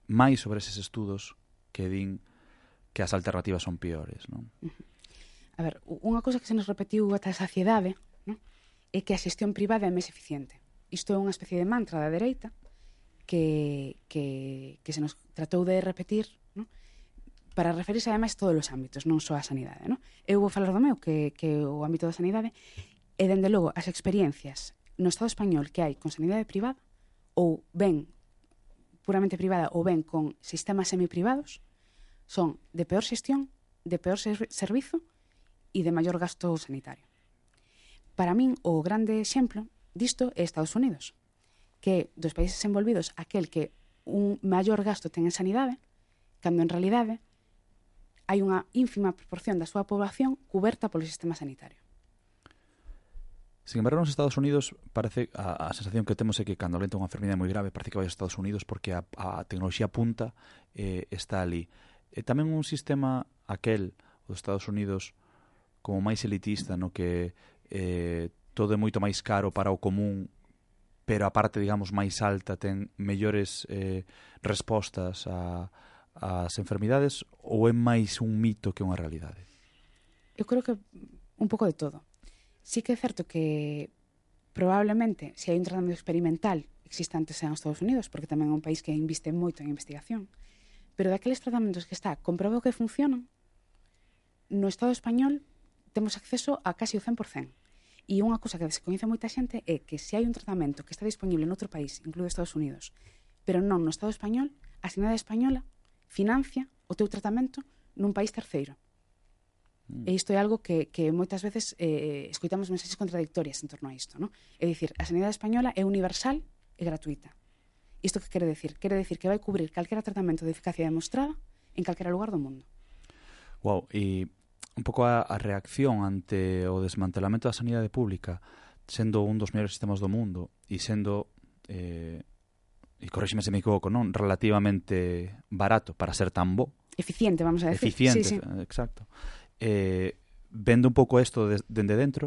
máis sobre eses estudos que din que as alternativas son piores. non? A ver, unha cousa que se nos repetiu ata a saciedade non? é que a xestión privada é máis eficiente. Isto é unha especie de mantra da dereita que, que, que se nos tratou de repetir para referirse ademais todos os ámbitos, non só a sanidade. Non? Eu vou falar do meu, que, que o ámbito da sanidade, e, dende logo, as experiencias no Estado español que hai con sanidade privada, ou ben puramente privada, ou ben con sistemas semiprivados, son de peor xestión, de peor ser servizo e de maior gasto sanitario. Para min, o grande exemplo disto é Estados Unidos, que dos países envolvidos aquel que un maior gasto ten en sanidade, cando en realidade hai unha ínfima proporción da súa poboación cuberta polo sistema sanitario. Sin embargo, nos Estados Unidos parece a, a sensación que temos é que cando lenta unha enfermidade moi grave parece que vai aos Estados Unidos porque a, a tecnoloxía punta eh, está ali. E eh, tamén un sistema aquel dos Estados Unidos como máis elitista no que eh, todo é moito máis caro para o común pero a parte, digamos, máis alta ten mellores eh, respostas a, as enfermidades ou é máis un mito que unha realidade? Eu creo que un pouco de todo. Sí que é certo que probablemente, se hai un tratamento experimental, existe antes en Estados Unidos, porque tamén é un país que inviste moito en investigación, pero daqueles tratamentos que está comprobado que funcionan, no Estado español temos acceso a casi o 100%. E unha cousa que descoñece moita xente é que se hai un tratamento que está disponible en outro país, incluído Estados Unidos, pero non no Estado español, a sanidade española financia o teu tratamento nun país terceiro. Mm. E isto é algo que, que moitas veces eh, escoitamos mensaxes contradictorias en torno a isto. No? É dicir, a sanidade española é universal e gratuita. Isto que quere decir? Quere decir que vai cubrir calquera tratamento de eficacia demostrada en calquera lugar do mundo. Wow, e un pouco a, a reacción ante o desmantelamento da sanidade pública sendo un dos mellores sistemas do mundo e sendo eh, e corríxeme se me equivoco, non? Relativamente barato para ser tan bo. Eficiente, vamos a decir. Eficiente, sí, sí. exacto. Eh, vendo un pouco isto dende de, de dentro,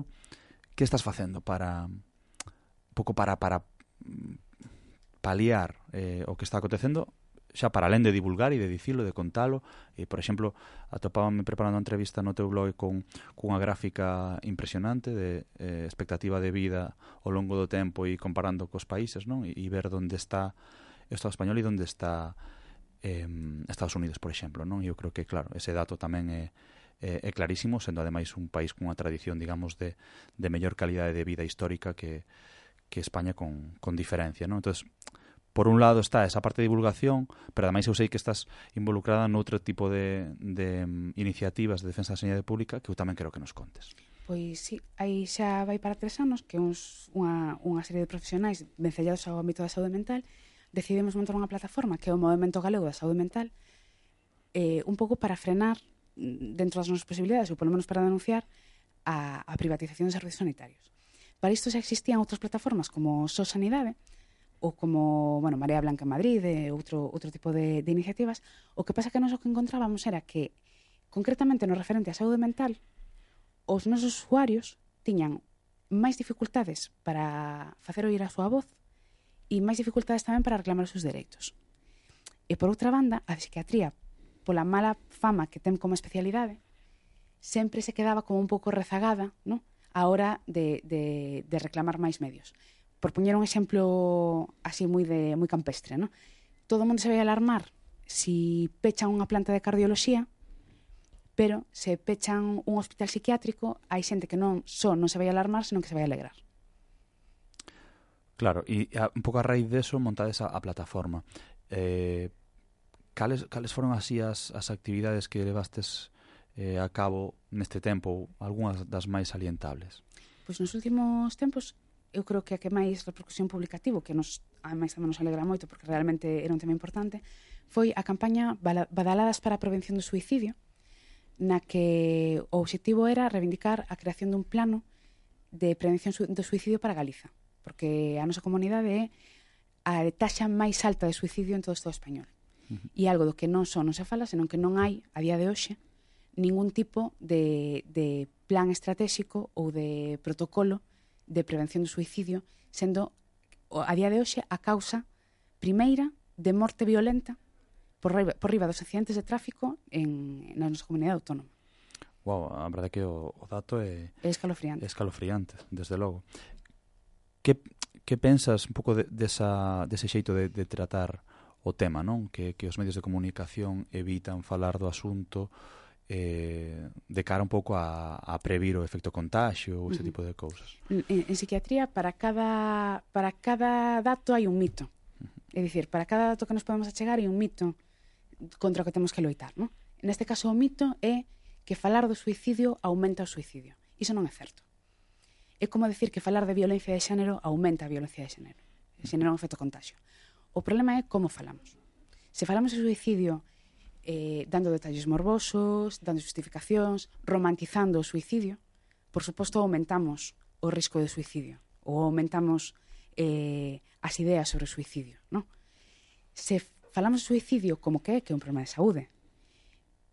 que estás facendo para un pouco para para mm, paliar eh, o que está acontecendo xa para alén de divulgar e de dicilo, de contalo e, por exemplo, atopábame preparando a entrevista no teu blog con cunha gráfica impresionante de eh, expectativa de vida ao longo do tempo e comparando cos países non e, e ver onde está o Estado español e onde está eh, Estados Unidos, por exemplo non eu creo que, claro, ese dato tamén é é, é clarísimo, sendo ademais un país cunha tradición, digamos, de, de mellor calidade de vida histórica que, que España con, con diferencia, non? Entonces, por un lado está esa parte de divulgación, pero ademais eu sei que estás involucrada noutro tipo de, de mm, iniciativas de defensa da sanidade pública que eu tamén quero que nos contes. Pois sí, aí xa vai para tres anos que uns, unha, unha serie de profesionais vencellados ao ámbito da saúde mental decidimos montar unha plataforma que é o Movimento Galego da Saúde Mental eh, un pouco para frenar mm, dentro das nosas posibilidades ou polo menos para denunciar a, a privatización dos servizos sanitarios. Para isto xa existían outras plataformas como SOS Sanidade, ou como, bueno, Marea Blanca en Madrid, e outro, outro tipo de, de iniciativas, o que pasa que nós o que encontrábamos era que, concretamente no referente á saúde mental, os nosos usuarios tiñan máis dificultades para facer oír a súa voz e máis dificultades tamén para reclamar os seus dereitos. E por outra banda, a psiquiatría, pola mala fama que ten como especialidade, sempre se quedaba como un pouco rezagada, non? a hora de, de, de reclamar máis medios por poñer un exemplo así moi de moi campestre, ¿no? Todo o mundo se vai alarmar si pechan unha planta de cardioloxía, pero se pechan un hospital psiquiátrico, hai xente que non só non se vai alarmar, senón que se vai alegrar. Claro, e a, un pouco a raíz deso montades a, a plataforma. Eh, cales, cales foron así as, as actividades que levastes eh, a cabo neste tempo, algunhas das máis salientables? Pois nos últimos tempos eu creo que a que máis repercusión pública tivo, que nos, a máis tamén nos alegra moito, porque realmente era un tema importante, foi a campaña Badaladas para a Prevención do Suicidio, na que o obxectivo era reivindicar a creación dun plano de prevención do suicidio para Galiza, porque a nosa comunidade é a taxa máis alta de suicidio en todo o Estado español. Uh -huh. E algo do que non só non se fala, senón que non hai, a día de hoxe, ningún tipo de, de plan estratégico ou de protocolo de prevención do suicidio, sendo a día de hoxe a causa primeira de morte violenta por riba, por riba dos accidentes de tráfico en, na nosa comunidade autónoma. Wow, a verdade que o, o dato é... É escalofriante. É escalofriante, desde logo. Que, que pensas un pouco de, desa, dese xeito de, de tratar o tema, non? Que, que os medios de comunicación evitan falar do asunto, eh, de cara un pouco a, a previr o efecto contagio ou ese uh -huh. tipo de cousas. En, en psiquiatría para cada para cada dato hai un mito. Uh -huh. É dicir, para cada dato que nos podemos achegar hai un mito contra o que temos que loitar, non? Neste caso o mito é que falar do suicidio aumenta o suicidio. Iso non é certo. É como decir que falar de violencia de xénero aumenta a violencia de xénero. Xenera un efecto contagio. O problema é como falamos. Se falamos de suicidio eh, dando detalles morbosos, dando justificacións, romantizando o suicidio. Por suposto, aumentamos o risco de suicidio ou aumentamos eh, as ideas sobre o suicidio. Non? Se falamos de suicidio como que é que é un problema de saúde,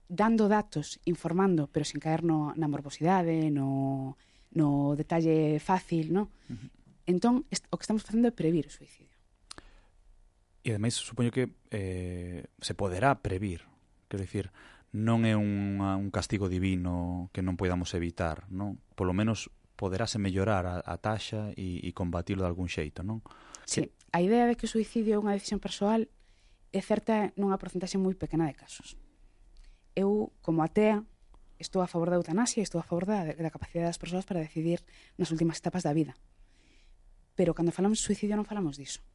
dando datos, informando, pero sin caer no, na morbosidade, no, no detalle fácil, no? Uh -huh. Entón, o que estamos facendo é previr o suicidio. E ademais, supoño que eh, se poderá previr Quero dicir, non é un, un castigo divino que non podamos evitar, non? Polo menos poderase mellorar a, a taxa e, e combatilo de algún xeito, non? Sí, que... a idea de que o suicidio é unha decisión persoal é certa nunha porcentaxe moi pequena de casos. Eu, como atea, estou a favor da eutanasia, e estou a favor da, da capacidade das persoas para decidir nas últimas etapas da vida. Pero cando falamos de suicidio non falamos diso.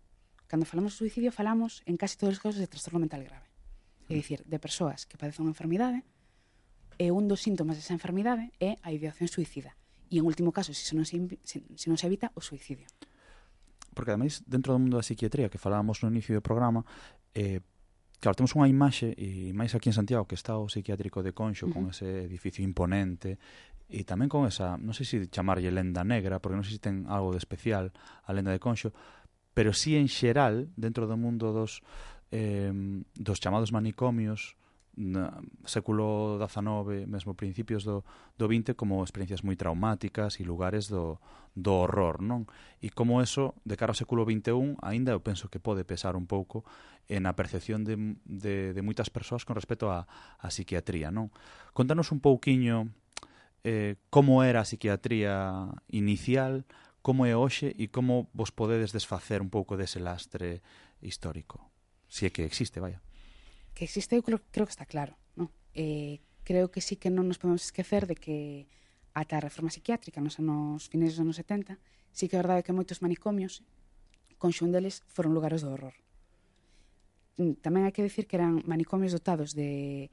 Cando falamos de suicidio falamos en case todos os casos de trastorno mental grave. É dicir, de persoas que padecen unha enfermidade e un dos síntomas desa enfermidade é a ideación suicida. E en último caso, se non se, se, se non se evita, o suicidio. Porque ademais, dentro do mundo da psiquiatría que falábamos no inicio do programa, eh, claro, temos unha imaxe, e máis aquí en Santiago, que está o psiquiátrico de Conxo, con ese edificio imponente, e tamén con esa, non sei se chamarlle lenda negra, porque non sei se ten algo de especial a lenda de Conxo, pero sí en xeral, dentro do mundo dos eh, dos chamados manicomios na, século XIX, mesmo principios do, do XX, como experiencias moi traumáticas e lugares do, do horror, non? E como eso, de cara ao século XXI, aínda eu penso que pode pesar un pouco en a percepción de, de, de moitas persoas con respecto á a, a psiquiatría, non? Contanos un pouquiño eh, como era a psiquiatría inicial, como é hoxe e como vos podedes desfacer un pouco dese lastre histórico si é que existe, vaya. Que existe, eu creo, creo que está claro. ¿no? Eh, creo que sí que non nos podemos esquecer de que ata a reforma psiquiátrica nos anos fines dos anos 70, sí que é verdade que moitos manicomios con xun deles foron lugares do horror. Mm, tamén hai que decir que eran manicomios dotados de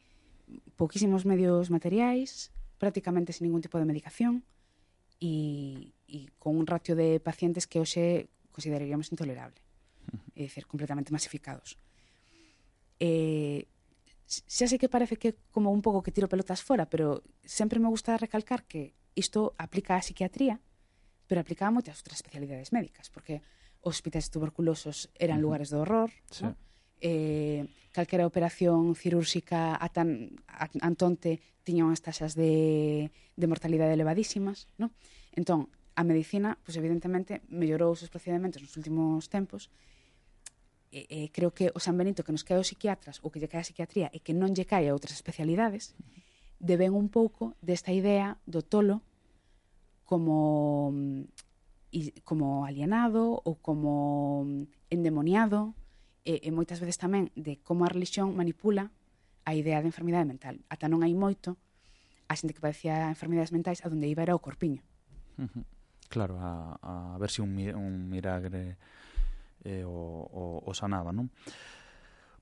pouquísimos medios materiais, prácticamente sin ningún tipo de medicación e, e con un ratio de pacientes que hoxe consideraríamos intolerable. É dicir, completamente masificados eh, xa sei que parece que como un pouco que tiro pelotas fora, pero sempre me gusta recalcar que isto aplica á psiquiatría, pero aplica a moitas outras especialidades médicas, porque hospitais tuberculosos eran uh -huh. lugares do horror, sí. ¿no? eh, calquera operación cirúrxica a tan, a, antonte tiña unhas taxas de, de mortalidade elevadísimas, no? Entón, a medicina, pues, evidentemente, mellorou os seus procedimentos nos últimos tempos, eh, eh, creo que o San Benito que nos cae aos psiquiatras ou que lle cae a psiquiatría e que non lle cae a outras especialidades deben un pouco desta idea do tolo como mm, como alienado ou como mm, endemoniado e, e moitas veces tamén de como a religión manipula a idea de enfermidade mental. Ata non hai moito a xente que padecía enfermidades mentais a donde iba era o corpiño. Claro, a, a ver se si un, un miragre eh, o, o, o sanaba, non?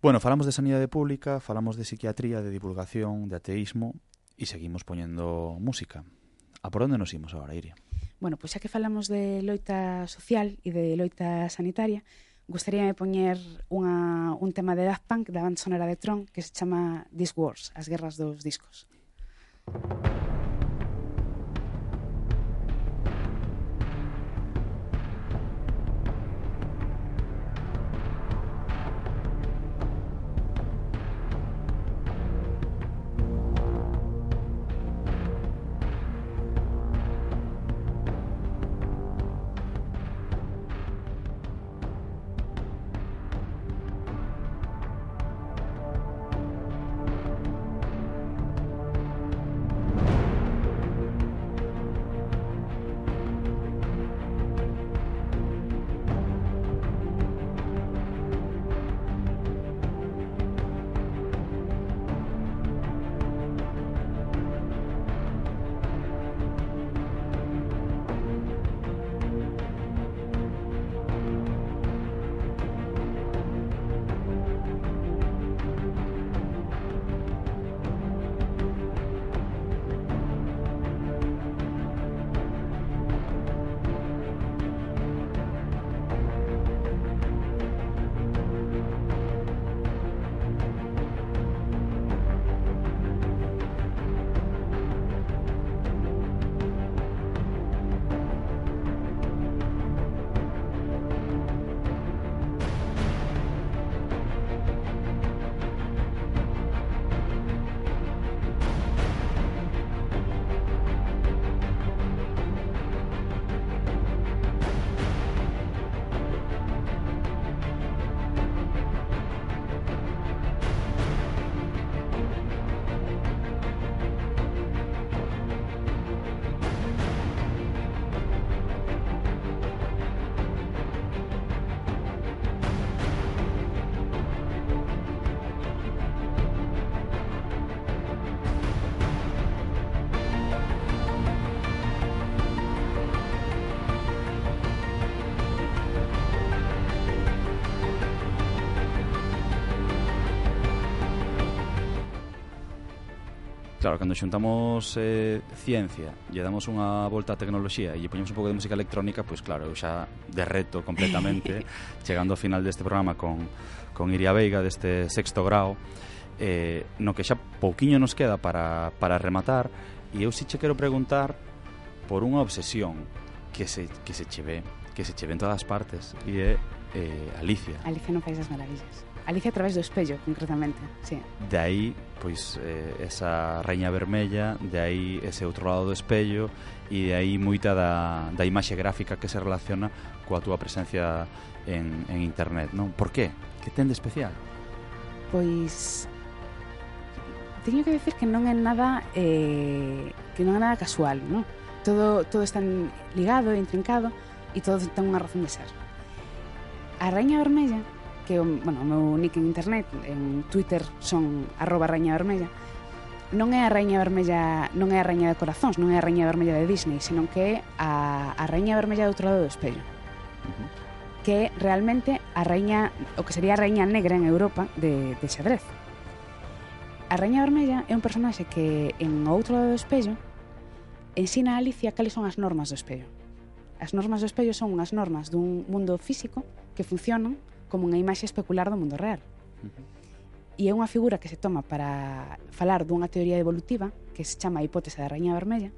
Bueno, falamos de sanidade pública, falamos de psiquiatría, de divulgación, de ateísmo e seguimos poñendo música. A por onde nos imos agora, Iria? Bueno, pois xa que falamos de loita social e de loita sanitaria, gustaríame poñer unha, un tema de Daft Punk da banda sonora de Tron que se chama These Wars, as guerras dos discos. Música Claro, cando xuntamos eh, ciencia lle damos unha volta a tecnoloxía e lle poñemos un pouco de música electrónica, pois claro, eu xa derreto completamente chegando ao final deste programa con, con Iria Veiga deste sexto grau eh, no que xa pouquiño nos queda para, para rematar e eu si che quero preguntar por unha obsesión que se, que se che ve que se che ve en todas partes e é eh, Alicia. Alicia non País das maravillas. Alicia a través do espello, concretamente, sí. De aí, pois, eh, esa reña vermella, de aí ese outro lado do espello, e de aí moita da, da imaxe gráfica que se relaciona coa túa presencia en, en internet, non? Por qué? Que ten de especial? Pois teño que decir que non é nada eh, que non é nada casual, non? Todo, todo está ligado, e intrincado e todo ten unha razón de ser. A Raña Vermella que o, bueno, o meu nick en internet, en Twitter son arroba raña vermella, non é a Raña Vermella, non é a Raña de Corazóns, non é a Raña Vermella de Disney, senón que é a, a Raña Vermella do outro lado do espello. Uh -huh. Que é realmente a Raña, o que sería a Raña Negra en Europa de, de xadrez. A Raña Vermella é un personaxe que en o outro lado do espello ensina a Alicia cales son as normas do espello. As normas do espello son unhas normas dun mundo físico que funcionan como unha imaxe especular do mundo real. E é unha figura que se toma para falar dunha teoría evolutiva que se chama a hipótese da raña vermella,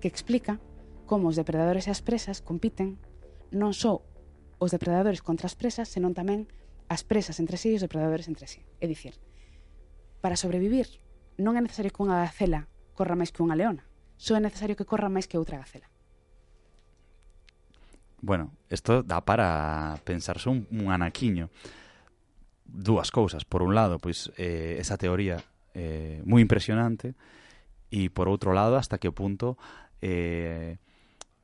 que explica como os depredadores e as presas compiten non só os depredadores contra as presas, senón tamén as presas entre sí e os depredadores entre sí. É dicir, para sobrevivir non é necesario que unha gacela corra máis que unha leona, só é necesario que corra máis que outra gacela. Bueno, isto dá para pensarse un, un anaquiño. Dúas cousas. Por un lado, pois eh, esa teoría eh, moi impresionante e por outro lado, hasta que punto eh,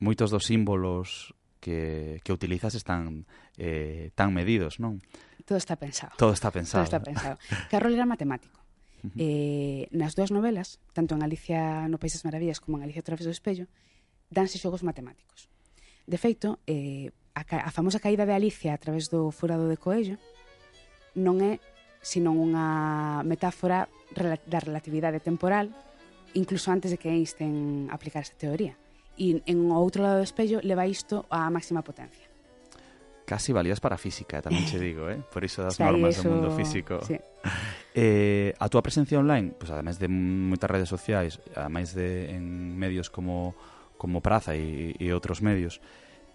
moitos dos símbolos que, que utilizas están eh, tan medidos, non? Todo está pensado. Todo está pensado. Todo está pensado. Carroll era matemático. Uh -huh. Eh, nas dúas novelas, tanto en Alicia no País das Maravillas como en Alicia a través do espello, danse xogos matemáticos. De feito, eh, a, a famosa caída de Alicia a través do furado de Coello non é sino unha metáfora da relatividade temporal incluso antes de que Einstein aplicara esta teoría. E en o outro lado do espello leva isto á máxima potencia. Casi valías para física, tamén che digo, eh? Por iso das Está normas eso... do mundo físico. Sí. Eh, a túa presencia online, pues ademais de moitas redes sociais, ademais de en medios como como Praza e, e outros medios,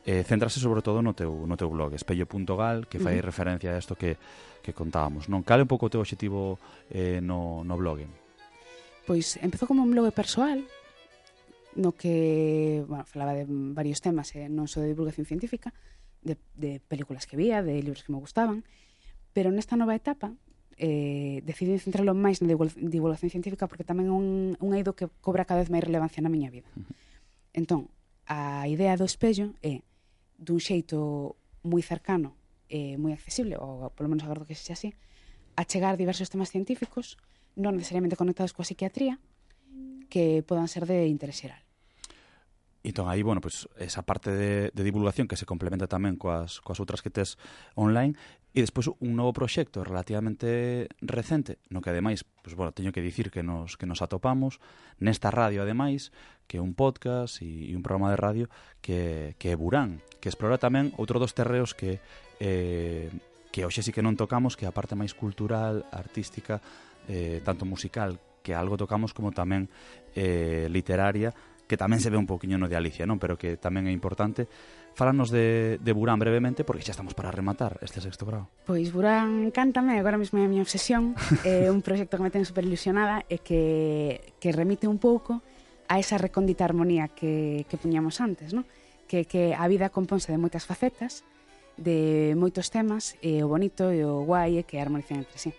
eh, centrase sobre todo no teu, no teu blog, espello.gal, que fai uh -huh. referencia a isto que, que contábamos. Non cale un pouco o teu objetivo eh, no, no blog? Pois empezou como un blog persoal, no que bueno, falaba de varios temas, eh, non só de divulgación científica, de, de películas que vía, de libros que me gustaban, pero nesta nova etapa eh, decidi centrarlo máis na divulgación científica porque tamén é un, un eido que cobra cada vez máis relevancia na miña vida. Uh -huh Entón, a idea do espello é dun xeito moi cercano e moi accesible, ou polo menos agardo que sexa así, a chegar diversos temas científicos non necesariamente conectados coa psiquiatría que podan ser de interés xeral. Entón, aí, bueno, pues, esa parte de, de divulgación que se complementa tamén coas, coas outras que tes online e despois un novo proxecto relativamente recente, no que ademais, pues, bueno, teño que dicir que nos, que nos atopamos nesta radio, ademais, que é un podcast e, e un programa de radio que, que é Burán, que explora tamén outro dos terreos que eh, que hoxe sí que non tocamos, que a parte máis cultural, artística, eh, tanto musical, que algo tocamos como tamén eh, literaria, que tamén se ve un pouquiño no de Alicia, non? Pero que tamén é importante. Falanos de, de Burán brevemente, porque xa estamos para rematar este sexto grado. Pois Burán cántame, agora mesmo é a miña obsesión. é un proxecto que me ten super ilusionada e que, que remite un pouco a esa recóndita armonía que, que puñamos antes, non? Que, que a vida componse de moitas facetas, de moitos temas, e o bonito e o guai é que armonizan entre sí.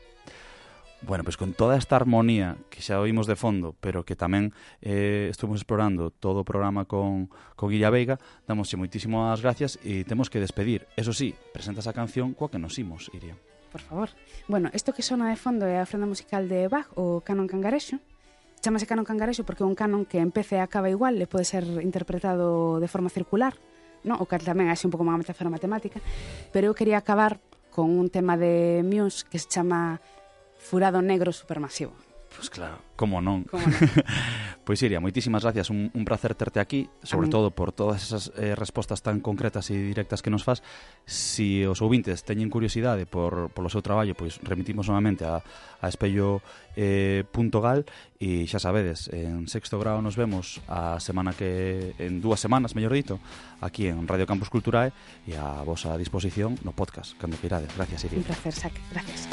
Bueno, pois pues con toda esta armonía que xa oímos de fondo, pero que tamén eh, estuvimos explorando todo o programa con, con Guilla Veiga, damoslle moitísimas gracias e temos que despedir. Eso sí, presentas a canción coa que nos imos, Iria. Por favor. Bueno, isto que sona de fondo é a ofrenda musical de Bach, o Canon Cangarexo. Chámase Canon Cangarexo porque é un canon que empece e acaba igual, le pode ser interpretado de forma circular, no? o que tamén é un pouco unha metáfora matemática, pero eu quería acabar con un tema de Muse que se chama Furado Negro Supermasivo. Pois claro, como non. Como non. pois Iria, moitísimas gracias, un, un placer terte aquí, sobre todo por todas esas eh, respostas tan concretas e directas que nos faz. Si os ouvintes teñen curiosidade por, polo seu traballo, pois remitimos novamente a, a espello.gal eh, .gal, e xa sabedes, en sexto grado nos vemos a semana que en dúas semanas, mellor dito, aquí en Radio Campus Culturae e a vosa disposición no podcast, cando queirades. Gracias, Iria. Un placer, Sac. Gracias.